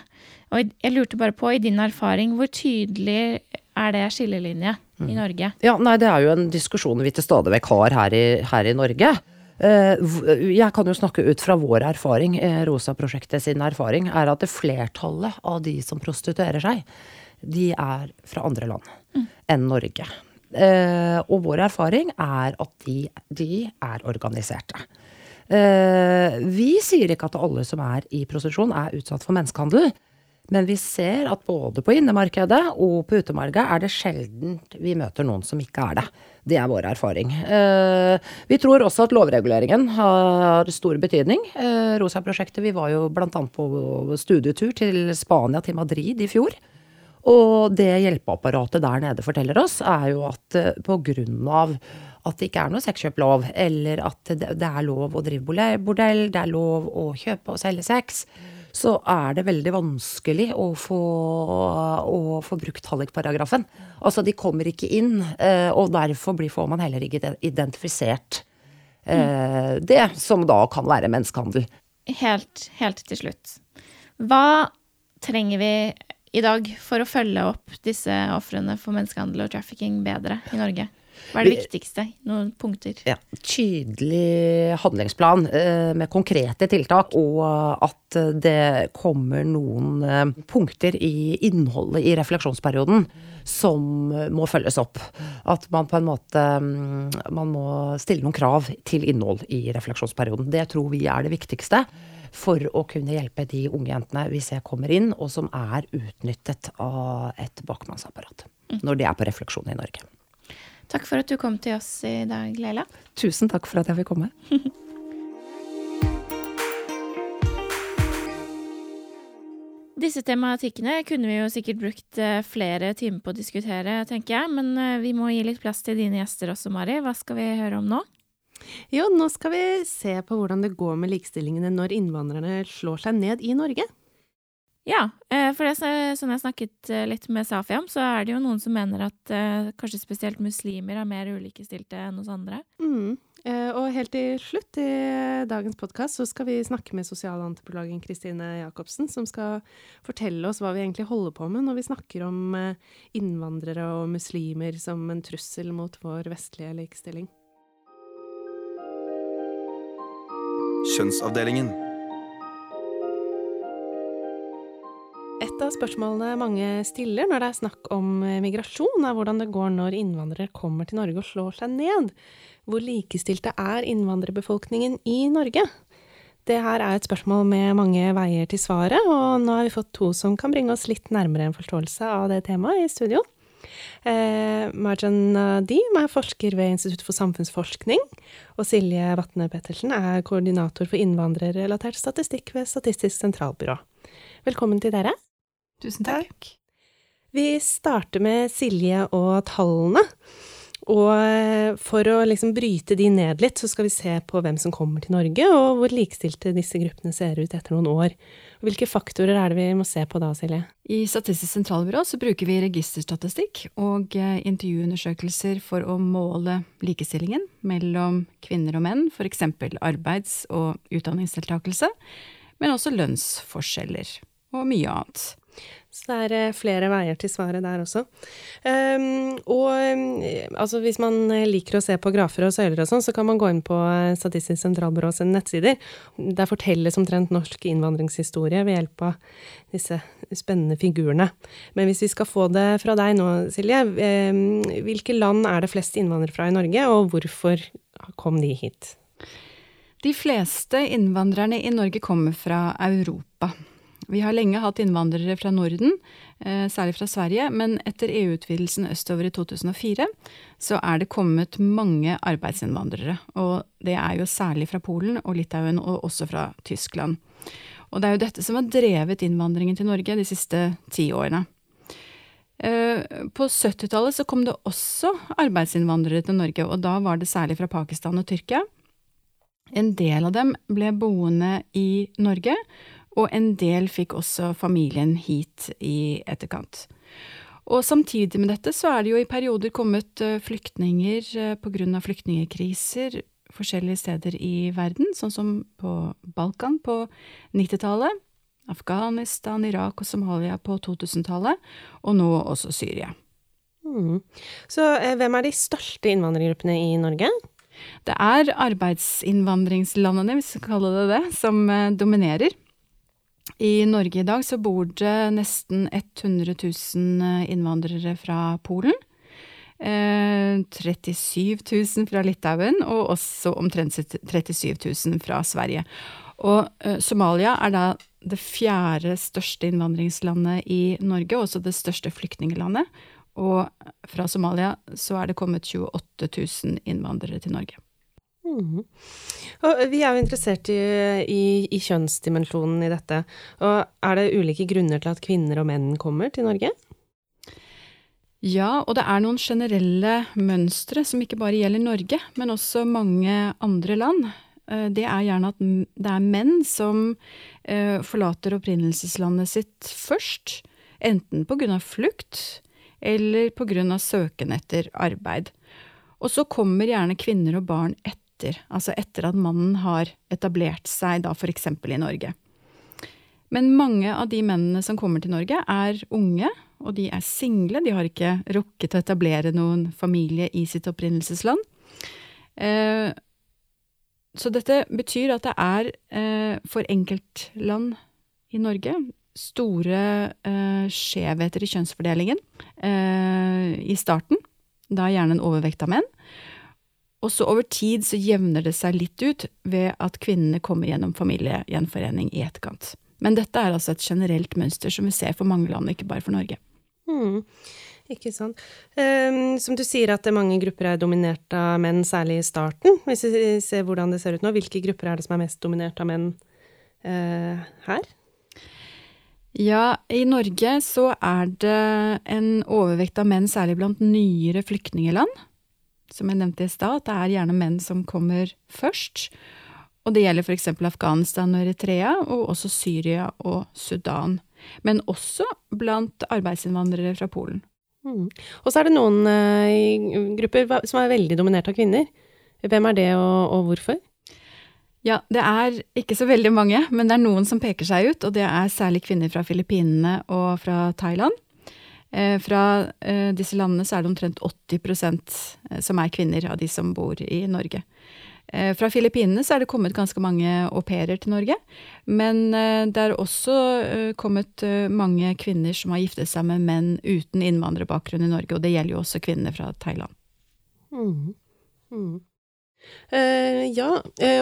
Og jeg lurte bare på, i din erfaring, hvor tydelig er det skillelinje i Norge? Ja, nei, det er jo en diskusjon vi til stadig vekk har her i, her i Norge. Eh, Jeg kan jo snakke ut fra vår erfaring, eh, Rosa-prosjektet sin erfaring, er at det flertallet av de som prostituerer seg, de er fra andre land enn Norge. Eh, og vår erfaring er at de, de er organiserte. Eh, vi sier ikke at alle som er i prostitusjon er utsatt for menneskehandel. Men vi ser at både på innemarkedet og på utemarkedet er det sjelden vi møter noen som ikke er det. Det er vår erfaring. Eh, vi tror også at lovreguleringen har stor betydning. Eh, Rosa-prosjektet, vi var jo bl.a. på studietur til Spania, til Madrid i fjor. Og det hjelpeapparatet der nede forteller oss, er jo at pga. på grunn av at det ikke er noe sexkjøplov, eller at det, er lov å drive bordell, det er lov å kjøpe og selge sex, så er det veldig vanskelig å få, å få brukt hallikparagrafen. Altså, de kommer ikke inn, eh, og derfor får man heller ikke identifisert eh, det som da kan være menneskehandel. helt, helt til slutt. Hva trenger vi i dag for å følge opp disse ofrene for menneskehandel og trafficking bedre i Norge? Hva er det viktigste? Noen punkter? ja, tydelig handlingsplan eh, med konkrete tiltak, og at det kommer noen eh, punkter i innholdet i refleksjonsperioden som må følges opp. At man på en måte mm, Man må stille noen krav til innhold i refleksjonsperioden. Det tror vi er det viktigste for å kunne hjelpe de unge jentene vi ser kommer inn, og som er utnyttet av et bakmannsapparat. Når de er på refleksjon i Norge. Takk for at du kom til oss i dag, Leila. Tusen takk for at jeg fikk komme. Disse tematikkene kunne vi jo sikkert brukt eh, flere timer på å diskutere, tenker jeg. Men eh, vi må gi litt plass til dine gjester også, Mari. Hva skal vi høre om nå? Jo, nå skal vi se på hvordan det går med likestillingene når innvandrerne slår seg ned i Norge. Ja, eh, for det er sånn jeg snakket eh, litt med Safi om, så er det jo noen som mener at eh, kanskje spesielt muslimer er mer ulikestilte enn hos andre. Mm. Og helt til slutt i dagens podkast så skal vi snakke med sosialantropologen Kristine Jacobsen, som skal fortelle oss hva vi egentlig holder på med når vi snakker om innvandrere og muslimer som en trussel mot vår vestlige likestilling. Kjønnsavdelingen. Et av spørsmålene mange stiller når det er snakk om eh, migrasjon, er hvordan det går når innvandrere kommer til Norge og slår seg ned. Hvor likestilte er innvandrerbefolkningen i Norge? Det her er et spørsmål med mange veier til svaret, og nå har vi fått to som kan bringe oss litt nærmere en forståelse av det temaet i studio. Eh, Marjan Nadim er forsker ved Institutt for samfunnsforskning, og Silje Vatne Pettersen er koordinator for innvandrerrelatert statistikk ved Statistisk sentralbyrå. Velkommen til dere. Tusen takk. Vi starter med Silje og tallene. Og eh, for å liksom bryte de ned litt, så skal vi se på hvem som kommer til Norge, og hvor likestilte disse gruppene ser ut etter noen år. Hvilke faktorer er det vi må se på da, Silje? I Statistisk sentralbyrå så bruker vi registerstatistikk og eh, intervjuundersøkelser for å måle likestillingen mellom kvinner og menn, f.eks. arbeids- og utdanningsdeltakelse, men også lønnsforskjeller og mye annet. Så det er eh, flere veier til svaret der også. Um, og um, altså hvis man liker å se på grafer og søyler og sånn, så kan man gå inn på eh, Statistisk sentralbyrå sine nettsider. Der fortelles omtrent norsk innvandringshistorie ved hjelp av disse spennende figurene. Men hvis vi skal få det fra deg nå, Silje, um, hvilke land er det flest innvandrere fra i Norge, og hvorfor kom de hit? De fleste innvandrerne i Norge kommer fra Europa. Vi har lenge hatt innvandrere fra Norden, eh, særlig fra Sverige, men etter EU-utvidelsen østover i 2004 så er det kommet mange arbeidsinnvandrere. Og det er jo særlig fra Polen og Litauen, og også fra Tyskland. Og det er jo dette som har drevet innvandringen til Norge de siste ti årene. Eh, på 70-tallet så kom det også arbeidsinnvandrere til Norge, og da var det særlig fra Pakistan og Tyrkia. En del av dem ble boende i Norge, og en del fikk også familien hit i etterkant. Og samtidig med dette så er det jo i perioder kommet eh, flyktninger pga. på grunn av flyktningkriser forskjellige steder i verden, sånn som på Balkan på 90-tallet, Afghanistan, Irak og Somalia på 2000-tallet, og nå også Syria. Mm. Så eh, hvem er de største innvandrergruppene i Norge? Det er arbeidsinnvandringslandene, hvis vi skal kalle det det, som dominerer. I Norge i dag så bor det nesten 100 000 innvandrere fra Polen. Eh, 37 000 fra Litauen, og også omtrent 37 000 fra Sverige. Og eh, Somalia er da det fjerde største innvandringslandet i Norge, og også det største flyktninglandet. Og fra Somalia så er det kommet 28 000 innvandrere til Norge. Mm. Vi er jo interessert i, i, i, kjønnsdimensjonen i dette. Og er det ulike grunner til at kvinner og menn kommer til Norge? Ja, og det er noen generelle mønstre som ikke bare gjelder Norge, men også mange andre land. Eh, det er gjerne at det er menn som eh, forlater opprinnelseslandet sitt først, enten av flukt eller av søken etter arbeid. Og så kommer gjerne kvinner og barn etter etter, altså etter at mannen har etablert seg da eksempel i Norge. Men mange av de mennene som kommer til Norge, er unge, og de er single, de har ikke rukket å etablere noen familie i sitt opprinnelsesland. Eh, så dette betyr at det er eh, for enkeltland i Norge store eh, skjevheter i kjønnsfordelingen i starten. Da gjerne en overvekt av menn. Og så over tid så jevner det seg litt ut ved at kvinnene kommer gjennom familiegjenforening i etterkant. Men dette er altså et generelt mønster som vi ser for mange land, ikke bare for Norge. Mm, ikke sant. Um, som du sier at mange grupper er dominert av menn, særlig i starten. Hvis vi ser hvordan det ser ut nå, hvilke grupper er det som er mest dominert av menn uh, her? Ja, i Norge så er det en overvekt av menn, særlig blant nyere flyktningeland som jeg nevnte i stad, at det er gjerne menn som kommer først. Og det gjelder f.eks. Afghanistan og Eritrea, og også Syria og Sudan. Men også blant arbeidsinnvandrere fra Polen. Mm. Og så er det noen uh, grupper som er veldig dominert av kvinner. Hvem er det, og, og hvorfor? Ja, det er ikke så veldig mange, men det er noen som peker seg ut, og det er særlig kvinner fra Filippinene og fra Thailand. Eh, fra eh, disse landene så er det omtrent 80 eh, som er kvinner av de som bor i Norge. Fra Filippinene så er det kommet ganske mange au pairer til Norge. Men det er også kommet mange kvinner som har giftet seg med menn uten innvandrerbakgrunn i Norge, og det gjelder jo også kvinner fra Thailand. Mm. Mm. Uh, ja,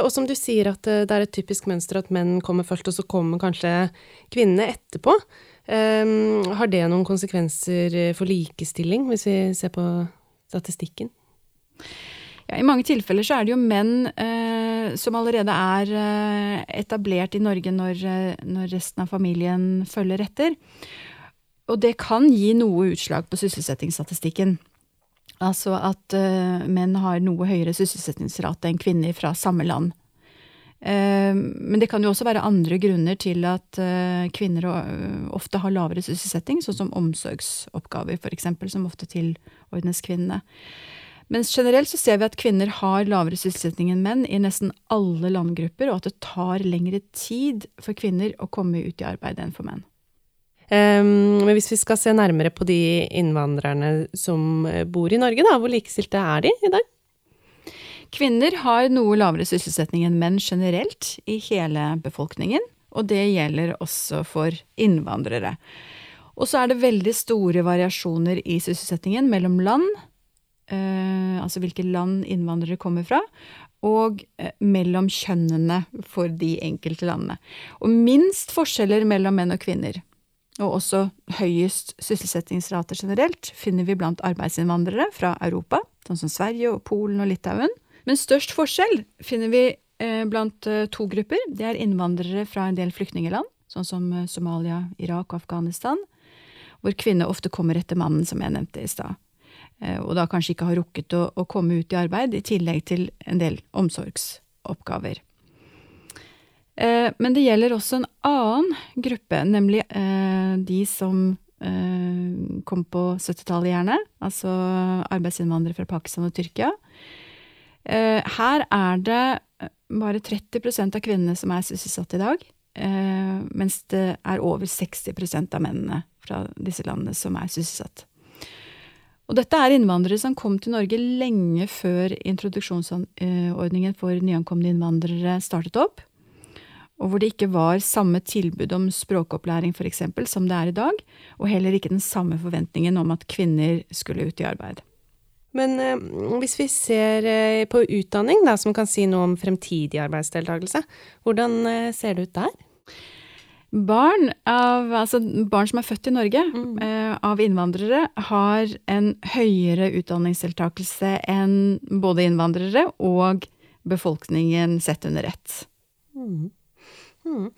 og som du sier at det er et typisk mønster at menn kommer først, og så kommer kanskje kvinnene etterpå. Um, har det noen konsekvenser for likestilling, hvis vi ser på statistikken? Ja, I mange tilfeller så er det jo menn eh, som allerede er eh, etablert i Norge når, eh, når, resten av familien følger etter. Og det kan gi noe utslag på sysselsettingsstatistikken. Altså at eh, menn har noe høyere sysselsettingsrate enn kvinner fra samme land. Eh, men det kan jo også være andre grunner til at eh, kvinner ofte har lavere sysselsetting, sånn som omsorgsoppgaver f.eks., som ofte tilordnes kvinnene. Men generelt så ser vi at kvinner har lavere sysselsetting enn menn i nesten alle landgrupper, og at det tar lengre tid for kvinner å komme ut i arbeid enn for menn. Um, men hvis vi skal se nærmere på de innvandrerne som bor i Norge, da, hvor likestilte er de i dag? Kvinner har noe lavere sysselsetting enn menn generelt i hele befolkningen, og det gjelder også for innvandrere. Og så er det veldig store variasjoner i sysselsettingen mellom land, eh, altså hvilke land innvandrere kommer fra, og eh, mellom kjønnene for de enkelte landene. Og minst forskjeller mellom menn og kvinner, og også høyest sysselsettingsrater generelt, finner vi blant arbeidsinnvandrere fra Europa, sånn som Sverige og Polen og Litauen. Men størst forskjell finner vi eh, blant eh, to grupper. Det er innvandrere fra en del flyktningeland, sånn som eh, Somalia, Irak og Afghanistan, hvor kvinner ofte kommer etter mannen, som jeg nevnte i stad. Og da kanskje ikke har rukket å, å, komme ut i arbeid, i tillegg til en del omsorgsoppgaver. Men det gjelder også en annen gruppe, nemlig de som kom på 70-tallet, gjerne. Altså arbeidsinnvandrere fra Pakistan og Tyrkia. Her er det bare 30% av kvinnene som er sysselsatt i dag, mens det er over 60% av mennene fra disse landene som er sysselsatt. Og dette er innvandrere som kom til Norge lenge før introduksjonsordningen for nyankomne innvandrere startet opp, og hvor det ikke var samme tilbud om språkopplæring for eksempel, som det er i dag, og heller ikke den samme forventningen om at kvinner skulle ut i arbeid. Men eh, hvis vi ser eh, på utdanning, da, som kan si noe om fremtidig arbeidsdeltakelse, hvordan eh, ser det ut der? Barn, av, altså barn som er født i Norge mm. av innvandrere, har en høyere utdanningsdeltakelse enn både innvandrere og befolkningen sett under ett. Mm. Mm.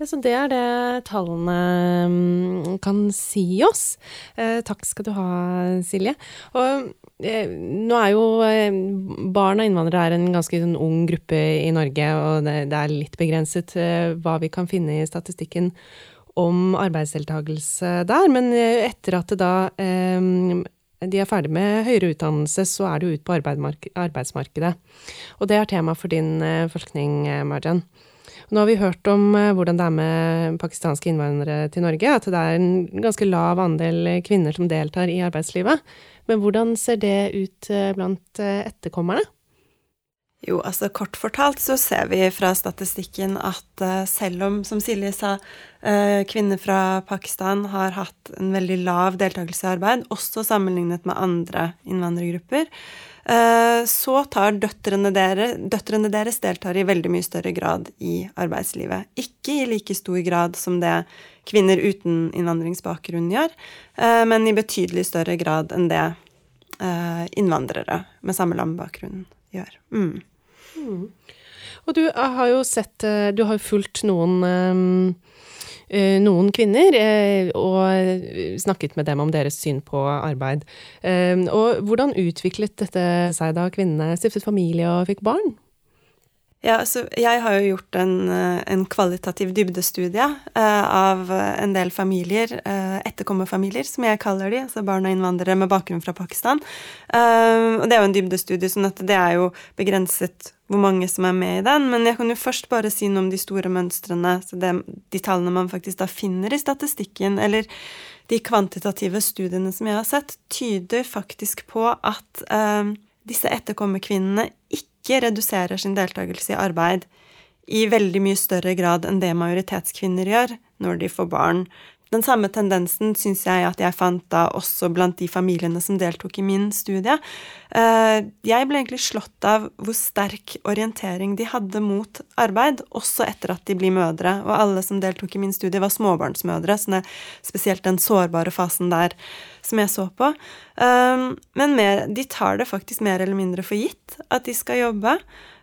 Ja, så det er det tallene mm, kan si oss. Eh, takk skal du ha, Silje. Og nå er jo eh, barn av innvandrere en ganske sånn ung gruppe i Norge, og det, det er litt begrenset eh, hva vi kan finne i statistikken om arbeidsdeltakelse der. Men etter at da de er ferdig med høyere utdannelse, så er det jo ut på arbeidsmarkedet. Og det er tema for din forskning, Marjan. Nå har vi hørt om hvordan det er med pakistanske innvandrere til Norge, at det er en ganske lav andel kvinner som deltar i arbeidslivet. Men hvordan ser det ut eh, blant eh, etterkommerne? Jo, altså kort fortalt så ser vi fra statistikken at uh, selv om, som Silje sa, kvinner fra Pakistan har hatt en veldig lav deltakelse i arbeid, også sammenlignet med andre innvandrergrupper, så tar døtrene, dere, døtrene deres deltar i veldig mye større grad i arbeidslivet. Ikke i like stor grad som det kvinner uten innvandringsbakgrunn gjør, eh, men i betydelig større grad enn det eh, innvandrere med samme landbakgrunn gjør. Mm. Mm. Og du har jo sett eh, Du har jo fulgt noen noen kvinner, og snakket med dem om deres syn på arbeid. Og hvordan utviklet dette seg da kvinnene stiftet familie og fikk barn? Ja, så jeg har jo gjort en, eh, en kvalitativ dybdestudie eh, av en del familier, eh, etterkommerfamilier, som jeg kaller de, altså barn og innvandrere med bakgrunn fra Pakistan. Eh, og det er jo en dybdestudie, sånn at det er jo begrenset hvor mange som er med i den. Men jeg kan jo først bare si noe om de store mønstrene, så det, de tallene man faktisk da finner i statistikken, eller de kvantitative studiene som jeg har sett, tyder faktisk på at disse etterkommerkvinnene ikke ikke reduserer sin deltakelse i arbeid i veldig mye større grad enn det majoritetskvinner gjør når de får barn den samme tendensen syns jeg at jeg fant da også blant de familiene som deltok i min studie. Eh, jeg ble egentlig slått av hvor sterk orientering de hadde mot arbeid, også etter at de blir mødre. Og alle som deltok i min studie, var småbarnsmødre, så det spesielt den sårbare fasen der som jeg så på. Eh, men mer, de tar det faktisk mer eller mindre for gitt at de skal jobbe.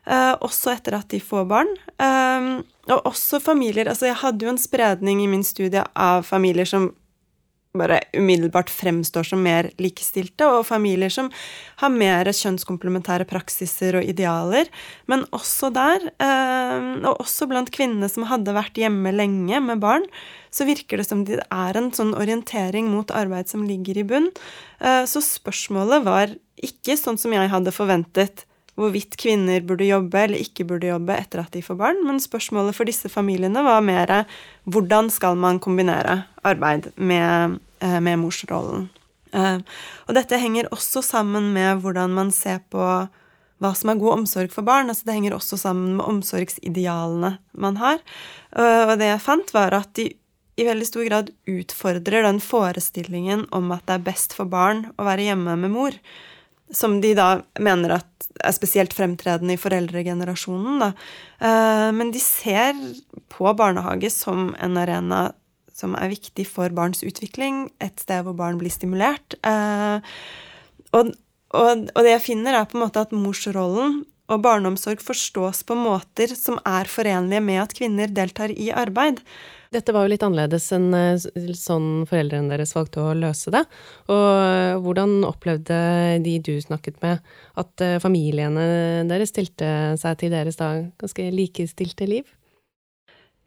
Uh, også etter at de får barn. Um, og også familier Altså, jeg hadde jo en spredning i min studie av familier som bare umiddelbart fremstår som mer likestilte, og familier som har mer kjønnskomplementære praksiser og idealer. Men også der, uh, og også blant kvinnene som hadde vært hjemme lenge med barn, så virker det som det er en sånn orientering mot arbeid som ligger i bunn. Så spørsmålet var ikke sånn som jeg hadde forventet hvorvidt kvinner burde jobbe eller ikke burde jobbe etter at de får barn, men spørsmålet for disse familiene var mer hvordan skal man kombinere arbeid med, eh, med morsrollen. Eh, og dette henger også sammen med hvordan man ser på hva som er god omsorg for barn. altså Det henger også sammen med omsorgsidealene man har. Og det jeg fant, var at de i veldig stor grad utfordrer den forestillingen om at det er best for barn å være hjemme med mor som de da mener at er spesielt fremtredende i foreldregenerasjonen. Da. Eh, men de ser på barnehage som en arena som er viktig for barns utvikling, et sted hvor barn blir stimulert. Eh, og, og, og det jeg finner, er på en måte at morsrollen og barneomsorg forstås på måter som er forenlige med at kvinner deltar i arbeid. Dette var jo litt annerledes enn eh, sånn foreldrene deres valgte å løse det. Og eh, hvordan opplevde de du snakket med, at eh, familiene deres stilte seg til deres da ganske likestilte liv?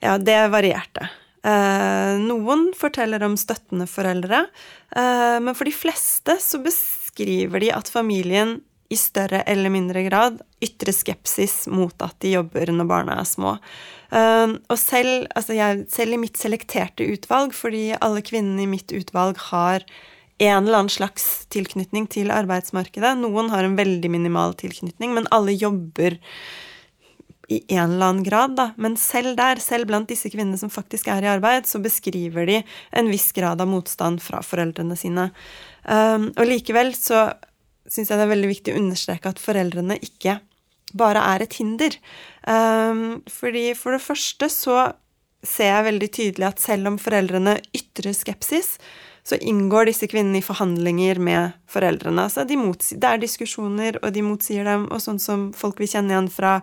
Ja, det varierte. Noen forteller om støttende foreldre, men for de fleste så beskriver de at familien i større eller mindre grad ytre skepsis mot at de jobber når barna er små. Uh, og selv, altså jeg, selv, i mitt selekterte utvalg, fordi alle kvinnene i mitt utvalg har en eller annen slags tilknytning til arbeidsmarkedet. Noen har en veldig minimal tilknytning, men alle jobber i en eller annen grad, da. Men selv der, selv blant disse kvinnene som faktisk er i arbeid, så beskriver de en viss grad av motstand fra foreldrene sine. Um, og likevel så syns jeg det er veldig viktig å understreke at foreldrene ikke bare er et hinder. Um, fordi for det første så ser jeg veldig tydelig at selv om foreldrene ytrer skepsis, så inngår disse kvinnene i forhandlinger med foreldrene. Altså de det er diskusjoner, og de motsier dem, og sånn som folk vil kjenne igjen fra,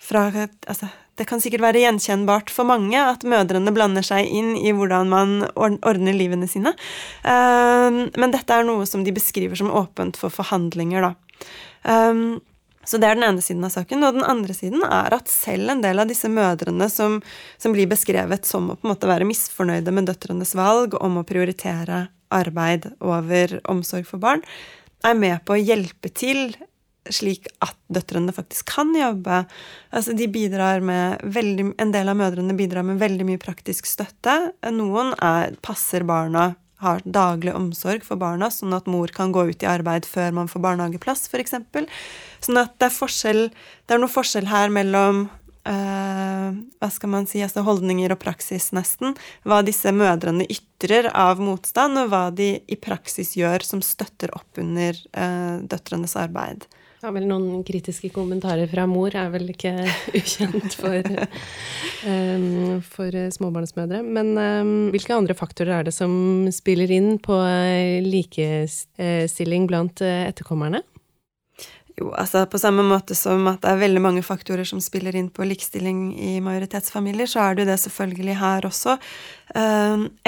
fra altså, det kan sikkert være gjenkjennbart for mange at mødrene blander seg inn i hvordan man ordner livene sine. Ehm, men dette er noe som de beskriver som åpent for forhandlinger, da. Ehm, så det er den ene siden av saken. Og den andre siden er at selv en del av disse mødrene som, som blir beskrevet som å på en måte være misfornøyde med døtrenes valg om å prioritere arbeid over omsorg for barn, er med på å hjelpe til slik at døtrene faktisk kan jobbe. Altså, de bidrar med veldig, En del av mødrene bidrar med veldig mye praktisk støtte. Noen er, passer barna, har daglig omsorg for barna, sånn at mor kan gå ut i arbeid før man får barnehageplass, f.eks. Sånn at det er, det er noe forskjell her mellom Uh, hva skal man si, altså holdninger og praksis, nesten. Hva disse mødrene ytrer av motstand, og hva de i praksis gjør som støtter opp under uh, døtrenes arbeid. Ja, vel noen kritiske kommentarer fra mor er vel ikke ukjent for, um, for småbarnsmødre. Men um, hvilke andre faktorer er det som spiller inn på likestilling blant etterkommerne? Jo, altså på samme måte som at det er veldig mange faktorer som spiller inn på likestilling i majoritetsfamilier, så er det jo det selvfølgelig her også.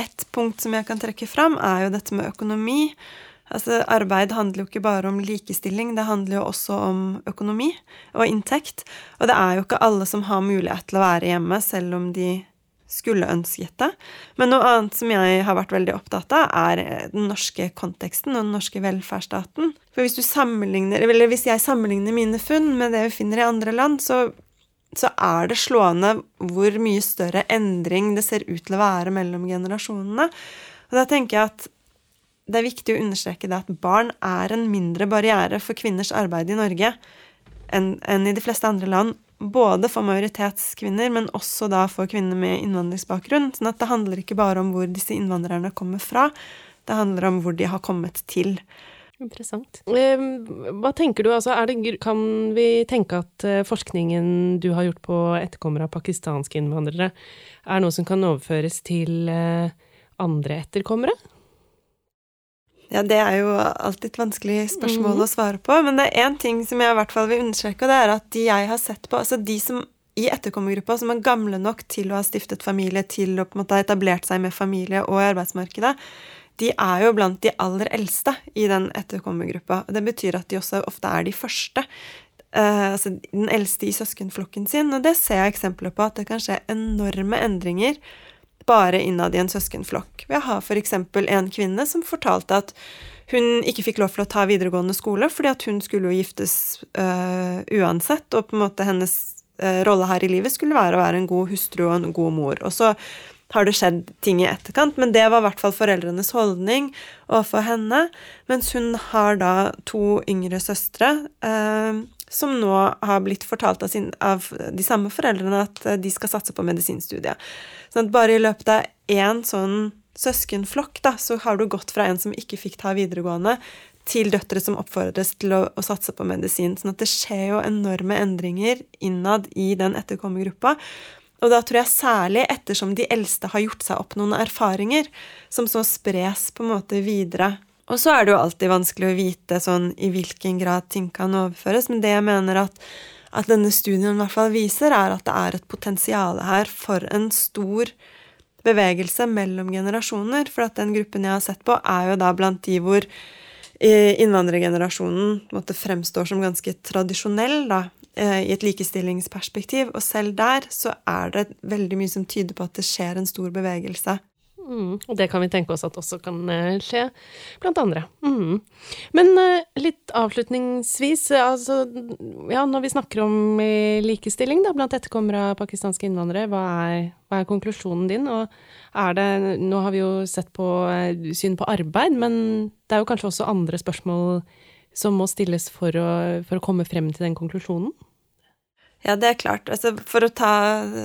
Et punkt som jeg kan trekke fram, er jo dette med økonomi. Altså, arbeid handler jo ikke bare om likestilling, det handler jo også om økonomi og inntekt. Og det er jo ikke alle som har mulighet til å være hjemme, selv om de skulle ønsket det. Men noe annet som jeg har vært veldig opptatt av, er den norske konteksten og den norske velferdsstaten. For hvis du sammenligner, eller hvis jeg sammenligner mine funn med det vi finner i andre land, så, så er det slående hvor mye større endring det ser ut til å være mellom generasjonene. Og da tenker jeg at det er viktig å understreke det at barn er en mindre barriere for kvinners arbeid i Norge enn, i de fleste andre land. både for majoritetskvinner, men også da for kvinner med innvandringsbakgrunn. Sånn at det handler ikke bare om hvor disse innvandrerne kommer fra, det handler om hvor de har kommet til. Interessant. Hva tenker du, altså, det, kan vi tenke at eh, forskningen du har gjort på etterkommere av pakistanske innvandrere, er noe som kan overføres til eh, andre etterkommere? Ja, det er jo alltid et vanskelig spørsmål mm. å svare på, men det er én ting som jeg i hvert fall vil understreke, og det er at de jeg har sett på, altså de som i etterkommergruppa som er gamle nok til å ha stiftet familie, til å på en måte ha etablert seg med familie og arbeidsmarkedet, de er jo blant de aller eldste i den etterkommergruppa. Det betyr at de også ofte er de første. Uh, altså den eldste i søskenflokken sin. Og det ser jeg eksempler på at det kan skje enorme endringer bare innad i en søskenflokk. Vi har f.eks. en kvinne som fortalte at hun ikke fikk lov til å ta videregående skole fordi at hun skulle jo giftes øh, uansett, og på en måte hennes øh, rolle her i livet skulle være å være en god hustru og en god mor. Og så har det skjedd ting i etterkant, men det var i hvert fall foreldrenes holdning overfor henne. Mens hun har da to yngre søstre eh, som nå har blitt fortalt av, sin, av, de samme foreldrene at eh, de skal satse på medisinstudiet. Sånn at bare i løpet av én sånn søskenflokk, da, så har du gått fra en som ikke fikk ta videregående, til døtre som oppfordres til å, å, satse på medisin. Sånn at det skjer jo enorme endringer innad i den etterkommergruppa. Og da tror jeg særlig ettersom de eldste har gjort seg opp noen erfaringer, som så spres på en måte videre. Og så er det jo alltid vanskelig å vite sånn i hvilken grad ting kan overføres, men det jeg mener at, at denne studien i hvert fall viser, er at det er et potensial her for en stor bevegelse mellom generasjoner. For at den gruppen jeg har sett på, er jo da blant de hvor eh, innvandrergenerasjonen fremstår som ganske tradisjonell, da, i et likestillingsperspektiv. Og selv der så er det veldig mye som tyder på at det skjer en stor bevegelse. Mm, og det kan vi tenke oss at også kan eh, skje blant andre. Mm. Men uh, litt avslutningsvis, altså ja, når vi snakker om likestilling da, blant etterkommere av pakistanske innvandrere, hva er, hva er, konklusjonen din? Og er det Nå har vi jo sett på syn på arbeid, men det er jo kanskje også andre spørsmål som må stilles for å, for å komme frem til den konklusjonen? Ja, det er klart. Altså, for å ta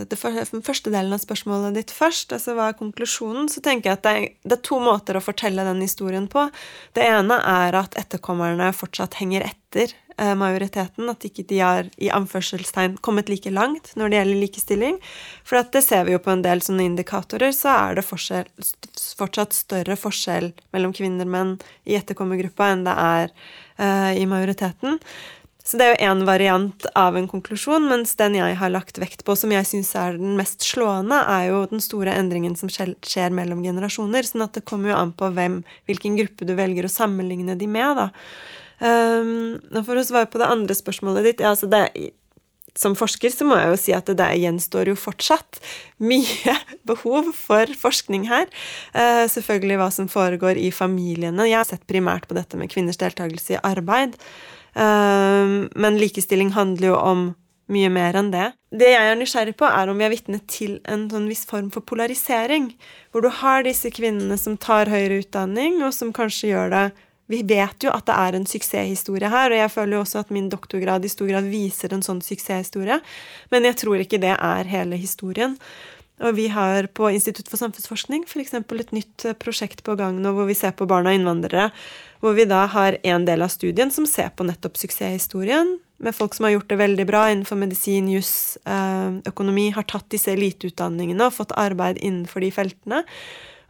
det første delen av spørsmålet ditt først, altså hva er konklusjonen, så tenker jeg at det er, det er, to måter å fortelle den historien på. Det ene er at etterkommerne fortsatt henger etter majoriteten. At ikke de har i anførselstegn kommet like langt når det gjelder likestilling. For det ser vi jo på en del sånne indikatorer, så er det forskjell, fortsatt større forskjell mellom kvinner og menn i etterkommergruppa enn det er uh, i majoriteten. Så det er jo én variant av en konklusjon, mens den jeg har lagt vekt på, som jeg syns er den mest slående, er jo den store endringen som skjer mellom generasjoner. sånn at det kommer jo an på hvem, hvilken gruppe du velger å sammenligne de med, da. Um, for å svare på det andre spørsmålet ditt ja, altså det, Som forsker så må jeg jo si at det gjenstår jo fortsatt mye behov for forskning her. Uh, selvfølgelig hva som foregår i familiene. Jeg har sett primært på dette med kvinners deltakelse i arbeid. Ehm, men likestilling handler jo om mye mer enn det. Det jeg er nysgjerrig på, er om vi er vitne til en sånn viss form for polarisering. Hvor du har disse kvinnene som tar høyere utdanning, og som kanskje gjør det Vi vet jo at det er en suksesshistorie her, og jeg føler jo også at min doktorgrad i stor grad viser en sånn suksesshistorie, men jeg tror ikke det er hele historien. Og vi har på Institutt for samfunnsforskning f.eks. et nytt eh, prosjekt på gang nå hvor vi ser på barn av innvandrere. Hvor vi da har en del av studien som ser på nettopp suksesshistorien. Med folk som har gjort det veldig bra innenfor medisin, juss, eh, økonomi. Har tatt disse eliteutdanningene og fått arbeid innenfor de feltene.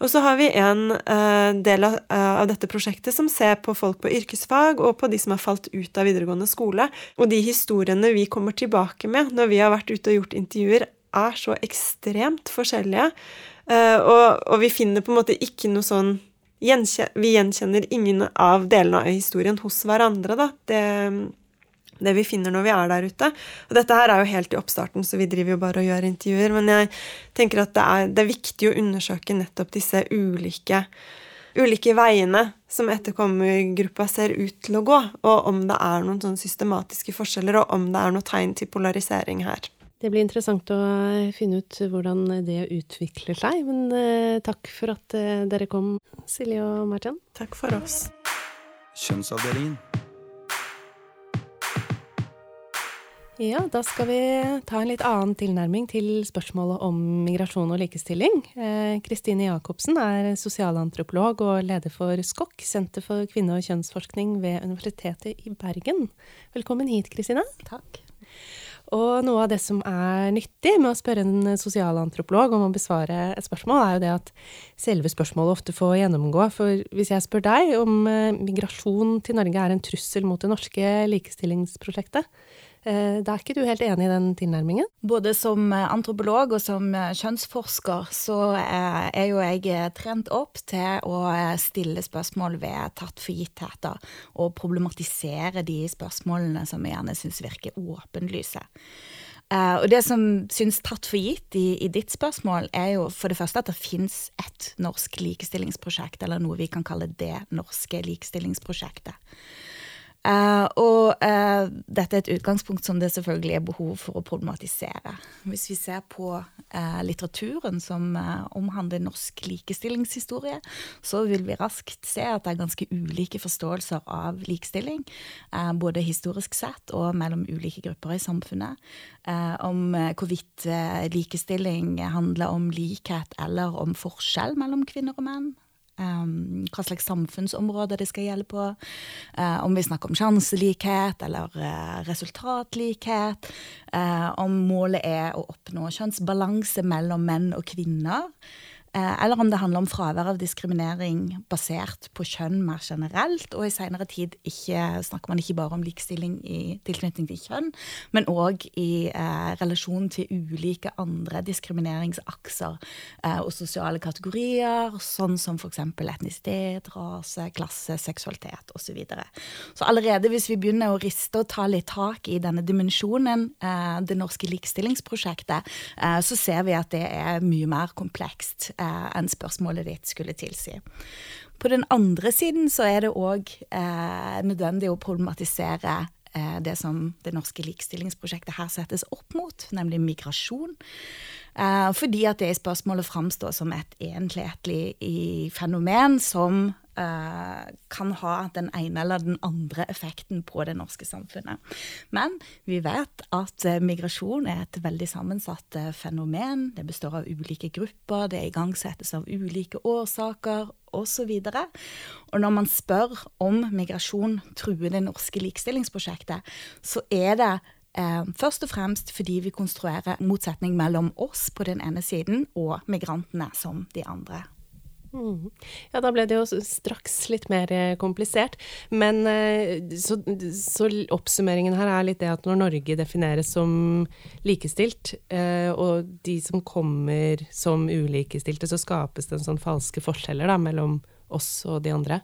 Og så har vi en uh, del av, uh, av, dette prosjektet som ser på folk på yrkesfag og på de som har falt ut av videregående skole. Og de historiene vi kommer tilbake med når vi har vært ute og gjort intervjuer, er så ekstremt forskjellige. Og, og, vi finner på en måte ikke noe sånn Vi gjenkjenner ingen av delene av historien hos hverandre, da. Det, det, vi finner når vi er der ute. Og dette her er jo helt i oppstarten, så vi driver jo bare og gjør intervjuer. Men jeg tenker at det er, det er viktig å undersøke nettopp disse ulike ulike veiene som etterkommergruppa ser ut til å gå, og om det er noen sånne systematiske forskjeller, og om det er noe tegn til polarisering her. Det blir interessant å finne ut hvordan det utvikler seg. Men eh, takk for at eh, dere kom, Silje og Martin. Takk for oss. Kjønnsavdelingen. Ja, da skal vi ta en litt annen tilnærming til spørsmålet om migrasjon og likestilling. Eh, Kristine eh, Jacobsen er sosialantropolog og leder for SKOK, Senter for kvinne- og kjønnsforskning ved Universitetet i Bergen. Velkommen hit, Kristine. Takk. Og noe av det som er nyttig med å spørre en sosialantropolog om å besvare et spørsmål, er jo det at selve spørsmålet ofte får gjennomgå. For hvis jeg spør deg om eh, migrasjon til Norge er en trussel mot det norske likestillingsprosjektet, da er ikke du helt enig i den tilnærmingen? Både som eh, antropolog og som eh, kjønnsforsker så er jo jeg trent opp til å stille spørsmål ved tatt for gittheter, og problematisere de spørsmålene som jeg gjerne syns virker åpenlyse. Og det som syns tatt for gitt i, i, ditt spørsmål, er jo for det første at det fins et norsk likestillingsprosjekt, eller noe vi kan kalle det norske likestillingsprosjektet. Uh, og uh, dette er et utgangspunkt som det selvfølgelig er behov for å problematisere. Hvis vi ser på uh, litteraturen som omhandler norsk likestillingshistorie, så vil vi raskt se at det er ganske ulike forståelser av likestilling. både historisk sett og mellom ulike grupper i samfunnet. om hvorvidt likestilling handler om likhet eller om forskjell mellom kvinner og menn. Um, hva slags samfunnsområder det skal gjelde på. Uh, om vi snakker om sjanselikhet eller uh, resultatlikhet. Uh, om målet er å oppnå kjønnsbalanse mellom menn og kvinner. Eh, eller om det handler om fravær av diskriminering basert på kjønn mer generelt. Og i seinere tid ikke, snakker man ikke bare om likestilling i tilknytning til kjønn, men òg i eh, relasjon til ulike andre diskrimineringsakser eh, og sosiale kategorier, sånn som f.eks. etnisitet, rase, klasse, seksualitet osv. Så, videre. så allerede hvis vi begynner å riste og ta litt tak i denne dimensjonen, eh, det norske likestillingsprosjektet, eh, så ser vi at det er mye mer komplekst eh, enn spørsmålet ditt skulle tilsi. På den andre siden så er det òg eh, nødvendig å problematisere eh, det som det norske likestillingsprosjektet her settes opp mot, nemlig migrasjon. Eh, fordi at det i spørsmålet framstår som et enhetlig fenomen som Eh, kan ha den ene eller den andre effekten på det norske samfunnet. Men vi vet at eh, migrasjon er et veldig sammensatt eh, fenomen. Det består av ulike grupper, det igangsettes av ulike årsaker osv. Og, og når man spør om migrasjon truer det norske likestillingsprosjektet, så er det først og fremst fordi vi konstruerer motsetning mellom oss på den ene siden og migrantene som de andre. Mm. Ja, da ble det jo straks litt mer eh, komplisert. Men eh, så, så, oppsummeringen her er litt det at når Norge defineres som likestilt, eh, og de som kommer som ulikestilte, så skapes det en sånn falske forskjeller da, mellom oss og de andre.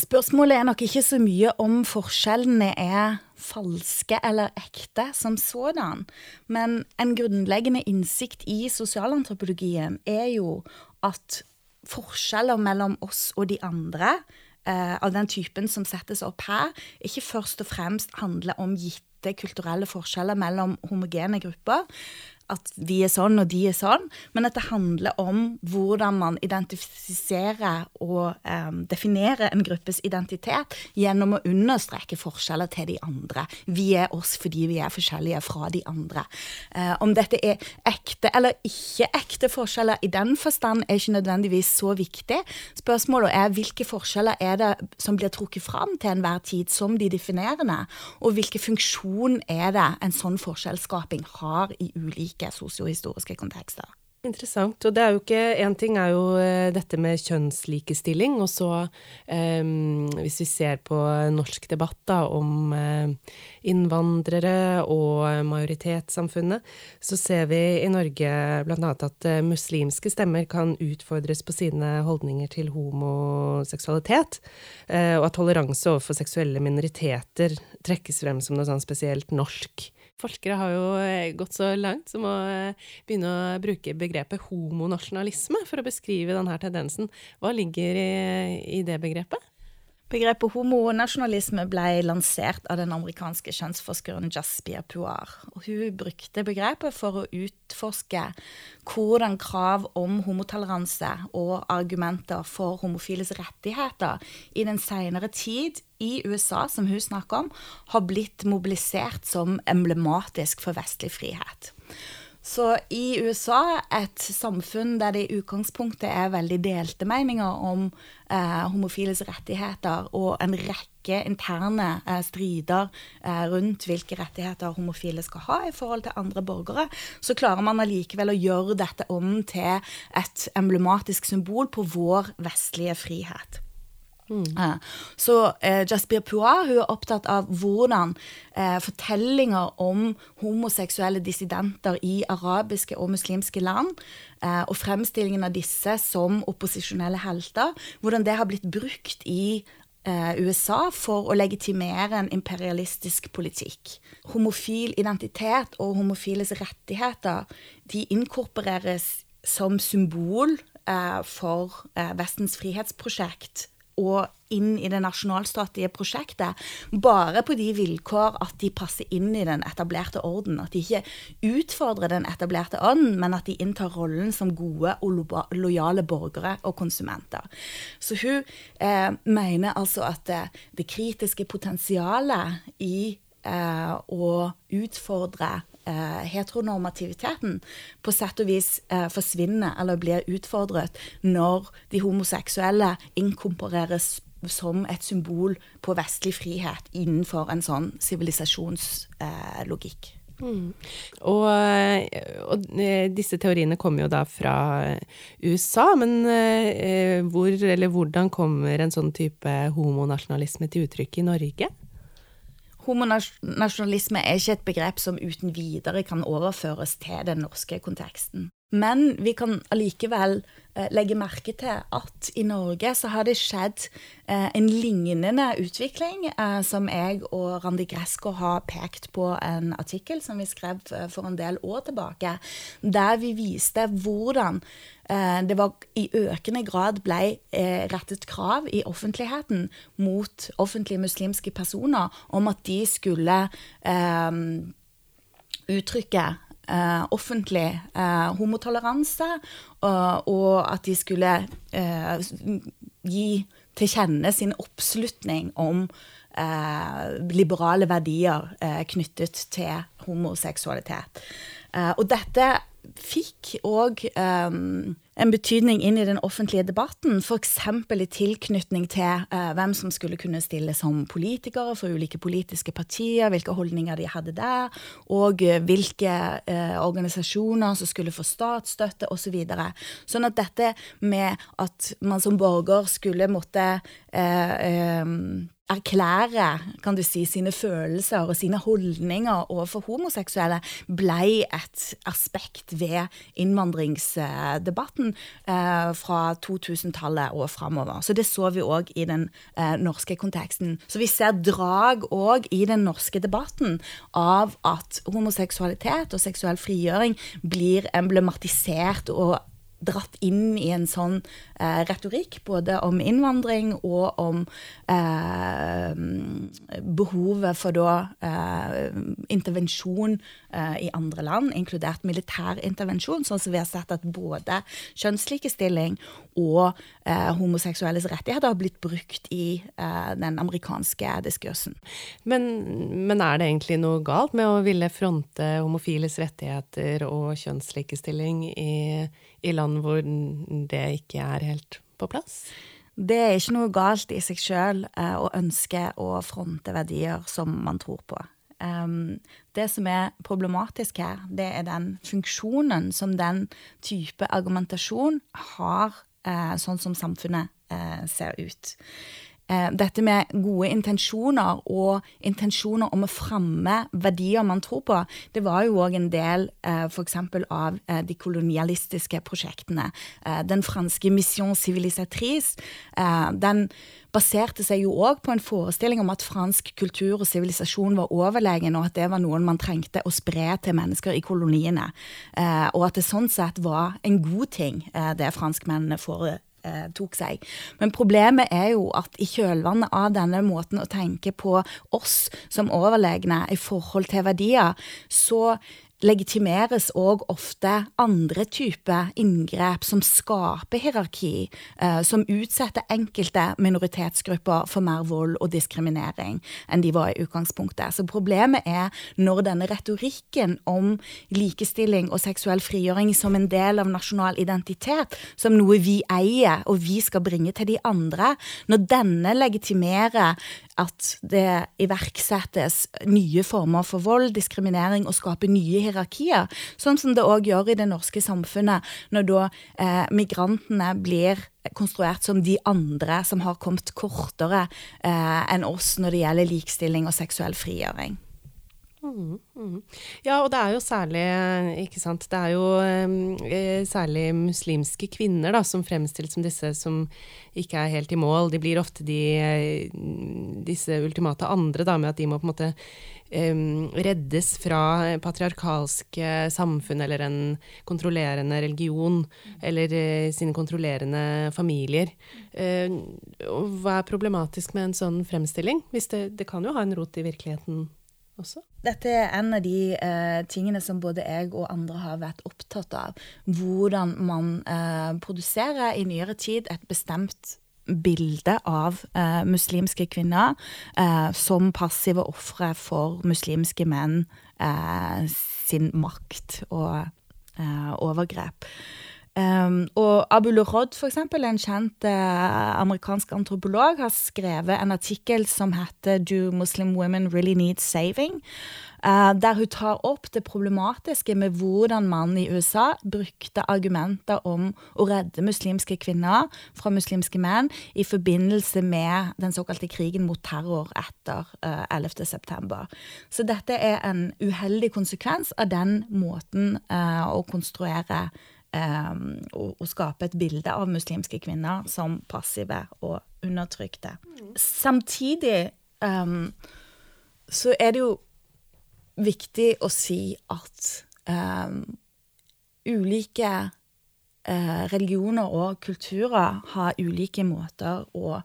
Spørsmålet er nok ikke så mye om forskjellene er falske eller ekte som sådan, men en grunnleggende innsikt i sosialantropologien er jo at forskjeller mellom oss og de andre, eh, av den typen som settes opp her, ikke først og fremst handler om gitte kulturelle forskjeller mellom homogene grupper, at vi er sånn og de er sånn, men at det handler om hvordan man identifiserer og um, definerer en gruppes identitet gjennom å understreke forskjeller til de andre. Vi er oss fordi vi er forskjellige fra de andre. Uh, om dette er ekte eller ikke ekte forskjeller i den forstand, er ikke nødvendigvis så viktig. Spørsmålet er hvilke forskjeller er det som blir trukket fram til enhver tid som de definerende, og hvilken funksjon er det en sånn forskjellsskaping har i ulike ulike sosiohistoriske kontekster. Interessant. Og det er jo ikke Én ting er jo eh, dette med kjønnslikestilling, og så um, hvis vi ser på norsk debatt da, om uh, innvandrere og majoritetssamfunnet, så ser vi i Norge bl.a. at uh, muslimske stemmer kan utfordres på sine holdninger til homoseksualitet, uh, og at toleranse overfor seksuelle minoriteter trekkes frem som noe sånn spesielt norsk. Forskere har jo eh, gått så langt som å eh, begynne å bruke begrepet homonasjonalisme for å beskrive denne tendensen. Hva ligger i, i det begrepet? Begrepet homonasjonalisme ble lansert av den amerikanske kjønnsforskeren Jaspia Puar. Hun brukte begrepet for å utforske hvordan krav om homotoleranse og argumenter for homofiles rettigheter i den senere tid i USA, som hun snakker om, har blitt mobilisert som emblematisk for vestlig frihet. Så i USA, et samfunn der det i utgangspunktet er veldig delte meninger om eh, homofiles rettigheter, og en rekke interne eh, strider eh, rundt hvilke rettigheter homofile skal ha i forhold til andre borgere, så klarer man allikevel å gjøre dette om til et emblematisk symbol på vår vestlige frihet. Mm. Så eh, Jasper Pua hun er opptatt av hvordan eh, fortellinger om homoseksuelle dissidenter i arabiske og muslimske land, eh, og fremstillingen av disse som opposisjonelle helter, hvordan det har blitt brukt i eh, USA for å legitimere en imperialistisk politikk. Homofil identitet og homofiles rettigheter de inkorporeres som symbol eh, for eh, Vestens frihetsprosjekt og inn i det nasjonalstatlige prosjektet, bare på de vilkår at de passer inn i den etablerte orden. At de ikke utfordrer den etablerte orden, men at de inntar rollen som gode og lojale borgere og konsumenter. Så hun eh, mener altså at det, det kritiske potensialet i eh, å utfordre eh, heteronormativiteten på sett og vis eh, forsvinner eller blir utfordret når de homoseksuelle inkorporeres som et symbol på vestlig frihet innenfor en sånn sivilisasjonslogikk. Eh, mm. og, og, eh, disse teoriene kommer jo da fra USA, men eh, hvor eller hvordan kommer en sånn type homonasjonalisme til uttrykk i Norge? Homonasjonalisme er ikke et begrep som uten videre kan overføres til den norske konteksten. Men vi kan allikevel eh, legge merke til at i Norge så har det skjedd eh, en lignende utvikling, eh, som jeg og Randi Gresko har pekt på en artikkel som vi skrev for en del år tilbake, der vi viste hvordan det var i økende grad ble rettet krav i offentligheten mot offentlige muslimske personer om at de skulle uttrykke eh, offentlig eh, homotoleranse, og, og, at de skulle eh, gi til kjenne sin oppslutning om eh, liberale verdier eh, knyttet til homoseksualitet. Eh, og dette fikk òg um, en betydning inn i den offentlige debatten, f.eks. i tilknytning til uh, hvem som skulle kunne stille som politikere for ulike politiske partier, hvilke holdninger de hadde der, og uh, hvilke uh, organisasjoner som skulle få statsstøtte osv. Så sånn at dette med at man som borger skulle måtte um, erklære kan du si, sine følelser og sine holdninger overfor homoseksuelle, ble et aspekt ved innvandringsdebatten eh, fra 2000-tallet og framover. Så det så vi òg i den eh, norske konteksten. Så vi ser drag òg i den norske debatten av at homoseksualitet og seksuell frigjøring blir emblematisert og dratt inn i en sånn eh, retorikk, både om innvandring og om eh, behovet for da eh, intervensjon eh, i andre land, inkludert militær intervensjon, sånn som vi har sett at både kjønnslikestilling og eh, homoseksuelles rettigheter har blitt brukt i eh, den amerikanske diskursen. Men, men er det egentlig noe galt med å ville fronte homofiles rettigheter og kjønnslikestilling i i land hvor det ikke er helt på plass? Det er ikke noe galt i seg sjøl eh, å ønske å fronte verdier som man tror på. Um, det som er problematisk her, det er den funksjonen som den type argumentasjon har, uh, sånn som samfunnet uh, ser ut. Eh, dette med gode intensjoner og intensjoner om å fremme verdier man tror på, det var jo òg en del eh, f.eks. av eh, de kolonialistiske prosjektene. Den franske Mission Civilisatrice, den baserte seg jo òg på en forestilling om at fransk kultur og sivilisasjon var overlegen, og at det var noen man trengte å spre til mennesker i koloniene. Og at det sånn sett var en god ting, det franskmennene eh, tok seg. Men problemet er jo at i kjølvannet av denne måten å tenke på oss som overlegne i forhold til verdier, så legitimeres òg ofte andre typer inngrep som skaper hierarki, eh, som utsetter enkelte minoritetsgrupper for mer vold og diskriminering enn de var i utgangspunktet. Så problemet er når denne retorikken om likestilling og seksuell frigjøring som en del av nasjonal identitet, som noe vi eier og vi skal bringe til de andre, når denne legitimerer at det iverksettes nye former for vold, diskriminering og skaper nye hierarkier. Sånn som det òg gjør i det norske samfunnet, når da eh, migrantene blir konstruert som de andre som har kommet kortere eh, enn oss når det gjelder likestilling og seksuell frigjøring. Mm, mm. Ja, og det er jo særlig ikke sant, det er jo eh, særlig muslimske kvinner da, som fremstilles som disse som ikke er helt i mål. De blir ofte de, disse ultimate andre, da, med at de må på en måte eh, reddes fra patriarkalske samfunn eller en kontrollerende religion eller eh, sine kontrollerende familier. Eh, hva er problematisk med en sånn fremstilling? Hvis det, det kan jo ha en rot i virkeligheten også? Dette er en av de eh, tingene som både jeg og andre har vært opptatt av. Hvordan man eh, produserer i nyere tid et bestemt bilde av eh, muslimske kvinner eh, som passive ofre for muslimske menn eh, sin makt og eh, overgrep. Um, og Abu Lurod, for eksempel, en kjent uh, amerikansk antropolog, har skrevet en artikkel som heter 'Do Muslim Women Really Need Saving?' Uh, der hun tar opp det problematiske med hvordan man i USA brukte argumenter om å redde muslimske kvinner fra muslimske menn i forbindelse med den såkalte krigen mot terror etter uh, 11.9. Så dette er en uheldig konsekvens av den måten uh, å konstruere um, å, skape et bilde av muslimske kvinner som passive og undertrykte. Samtidig um, så er det jo viktig å si at um, ulike uh, religioner og kulturer har ulike måter å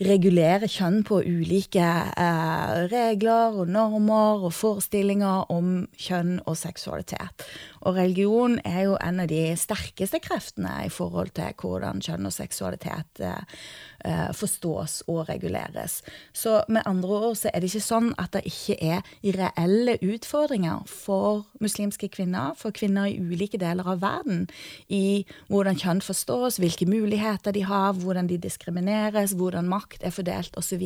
regulere kjønn på ulike eh, regler og normer og forestillinger om kjønn og seksualitet. Og religion er jo en av de sterkeste kreftene i forhold til hvordan kjønn og seksualitet eh, eh, forstås og reguleres. Så med andre ord så er det ikke sånn at det ikke er reelle utfordringer for muslimske kvinner, for kvinner i ulike deler av verden, i hvordan kjønn forstås, hvilke muligheter de har, hvordan de diskrimineres, hvordan makt er fordelt osv.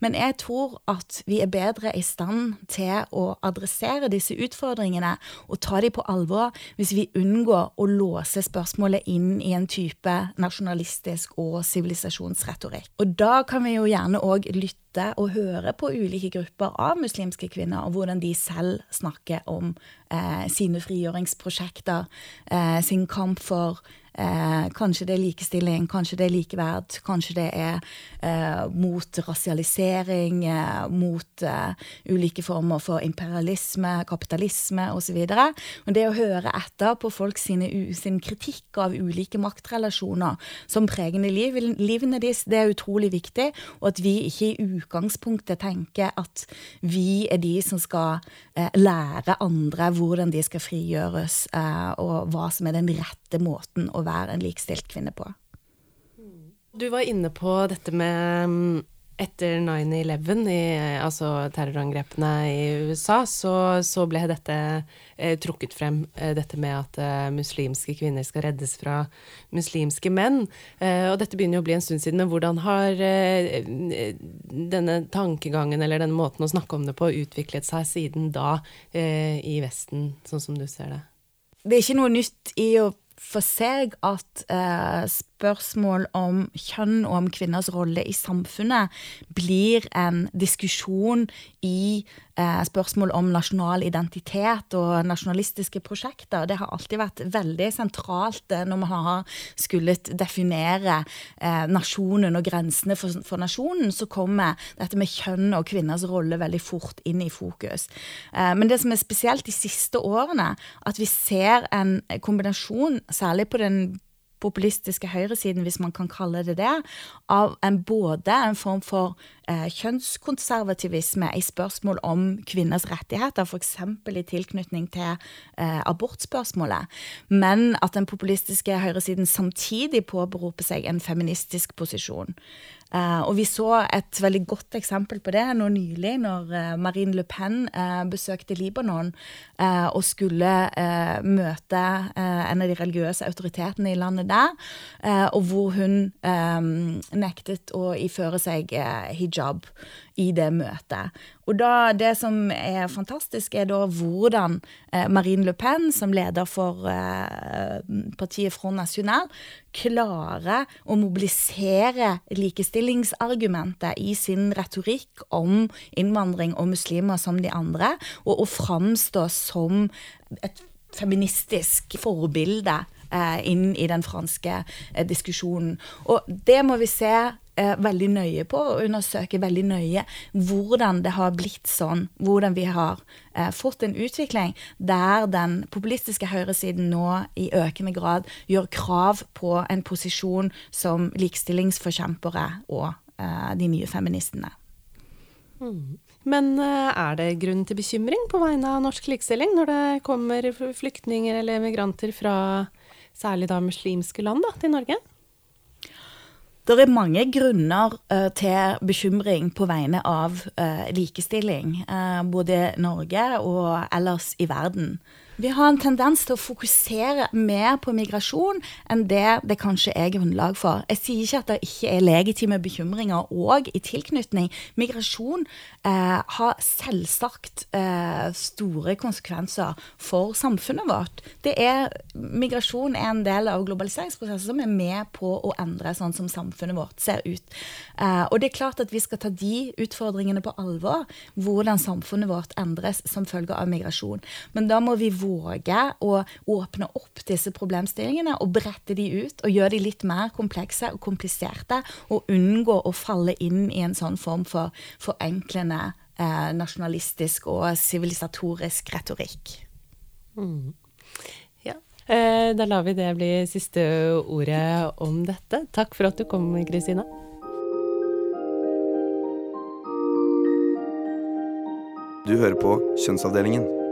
Men jeg tror at vi er bedre i stand til å adressere disse utfordringene og ta dem på alvor hvis vi unngår å låse spørsmålet inn i en type nasjonalistisk og sivilisasjonsretorikk. Og da kan vi jo gjerne òg lytte og høre på ulike grupper av muslimske kvinner, og hvordan de selv snakker om eh, sine frigjøringsprosjekter, eh, sin kamp for Eh, kanskje det er likestilling, kanskje det er likeverd, kanskje det er eh, mot rasialisering, eh, mot eh, ulike former for imperialisme, kapitalisme osv. Det å høre etter på folk sine, sin kritikk av ulike maktrelasjoner som pregende liv, livene deres, det er utrolig viktig. Og at vi ikke i utgangspunktet tenker at vi er de som skal eh, lære andre hvordan de skal frigjøres, eh, og hva som er den rette måten å være en likestilt kvinne på. Du var inne på dette med mm, etter 9-11, altså terrorangrepene i USA, så, så ble dette eh, trukket frem, eh, dette med at eh, muslimske kvinner skal reddes fra muslimske menn. Eh, og dette begynner jo å bli en stund siden, men hvordan har eh, denne tankegangen eller denne måten å snakke om det på utviklet seg siden da eh, i Vesten, sånn som du ser det? Det er ikke noe nytt i å for seg at eh, spørsmål om kjønn og om kvinners rolle i samfunnet blir en diskusjon i eh, spørsmål om nasjonal identitet og nasjonalistiske prosjekter. Det har alltid vært veldig sentralt eh, når man har skullet definere eh, nasjonen og grensene for, for, nasjonen, så kommer dette med kjønn og kvinners rolle veldig fort inn i fokus. Eh, men det som er spesielt de siste årene, at vi ser en kombinasjon, særlig på den populistiske høyresiden, hvis man kan kalle det det, av en, både en form for eh, kjønnskonservativisme i spørsmål om kvinners rettigheter, f.eks. i tilknytning til eh, abortspørsmålet, men at den populistiske høyresiden samtidig påberoper seg en feministisk posisjon. Uh, og vi så et veldig godt eksempel på det nå nylig, når uh, Marine Le Pen uh, besøkte Libanon og skulle møte en av de religiøse autoritetene i landet der, og hvor hun nektet å iføre seg hijab i det møtet. Og da, det som er fantastisk, er da hvordan eh, Marine Le Pen, som leder for eh, partiet Front National, klarer å mobilisere likestillingsargumentet i sin retorikk om innvandring og muslimer som de andre, og å framstå som et feministisk forbilde eh, inn i den franske diskusjonen. Og det må vi se veldig nøye på og undersøke veldig nøye hvordan det har blitt sånn. Hvordan vi har eh, fått en utvikling der den populistiske høyresiden nå i økende grad gjør krav på en posisjon som likestillingsforkjempere og eh, de nye feministene. Mm. Men eh, er det grunn til bekymring på vegne av norsk likestilling når det kommer flyktninger eller migranter fra særlig da muslimske land da, til Norge? Det er mange grunner uh, til bekymring på vegne av uh, likestilling, uh, både Norge og ellers i verden. Vi har en tendens til å fokusere mer på migrasjon enn det det kanskje er grunnlag for. Jeg sier ikke at det ikke er legitime bekymringer òg i tilknytning. Migrasjon eh, har selvsagt eh, store konsekvenser for samfunnet vårt. Er, migrasjon er en del av globaliseringsprosessen som er med på å endre sånn som samfunnet vårt ser ut. Eh, og det er klart at vi skal ta de utfordringene på alvor, hvordan samfunnet vårt endres som følge av migrasjon. Men da må vi våge å åpne opp disse problemstillingene og brette de ut og gjøre de litt mer komplekse og kompliserte, og unngå å falle inn i en sånn form for forenklende eh, nasjonalistisk og sivilisatorisk retorikk. Mm. Ja. Eh, da lar vi det bli siste ordet om dette. Takk for at du kom, Kristina. Du hører på Kjønnsavdelingen.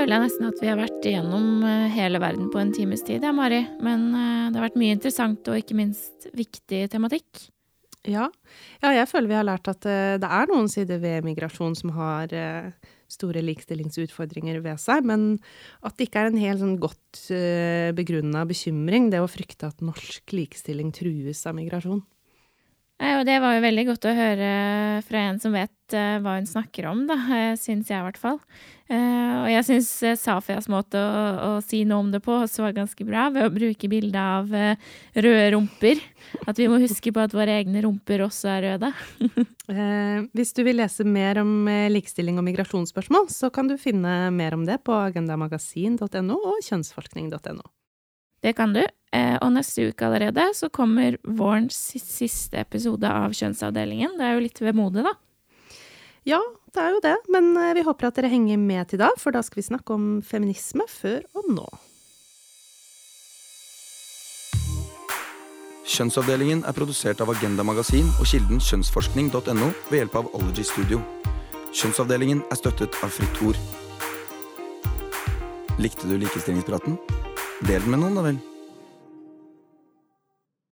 Føler jeg nesten at vi har vært igjennom eh, hele verden på en times tid, ja, Mari. Men eh, det har vært mye interessant og ikke minst viktig tematikk. Ja. ja jeg føler vi har lært at eh, det er noen sider ved migrasjon som har store likestillingsutfordringer ved seg, men at det ikke er en helt sånn godt begrunna bekymring, det å frykte at norsk likestilling trues av migrasjon. Og det var jo veldig godt å høre fra en som vet uh, hva hun snakker om, da, uh, syns jeg i hvert fall. Uh, og jeg syns Safias måte å, å, si noe om det på også var ganske bra, ved å bruke bildet av røde rumper. At vi må huske på at våre egne rumper også er røde. hvis du vil lese mer om likestilling og migrasjonsspørsmål, så kan du finne mer om det på agendamagasin.no og kjønnsforskning.no. Det kan du. Eh, og neste uke allerede så kommer vårens siste episode av Kjønnsavdelingen. Det er jo litt vemodig, da. Ja, det er jo det. Men eh, vi håper at dere henger med til da, for da skal vi snakke om feminisme før og nå. Kjønnsavdelingen er produsert av Agenda Magasin og kilden kjønnsforskning.no ved hjelp av Ology Studio. Kjønnsavdelingen er støttet av Fritt Ord. Likte du likestillingspraten? Del den med noen, da vel.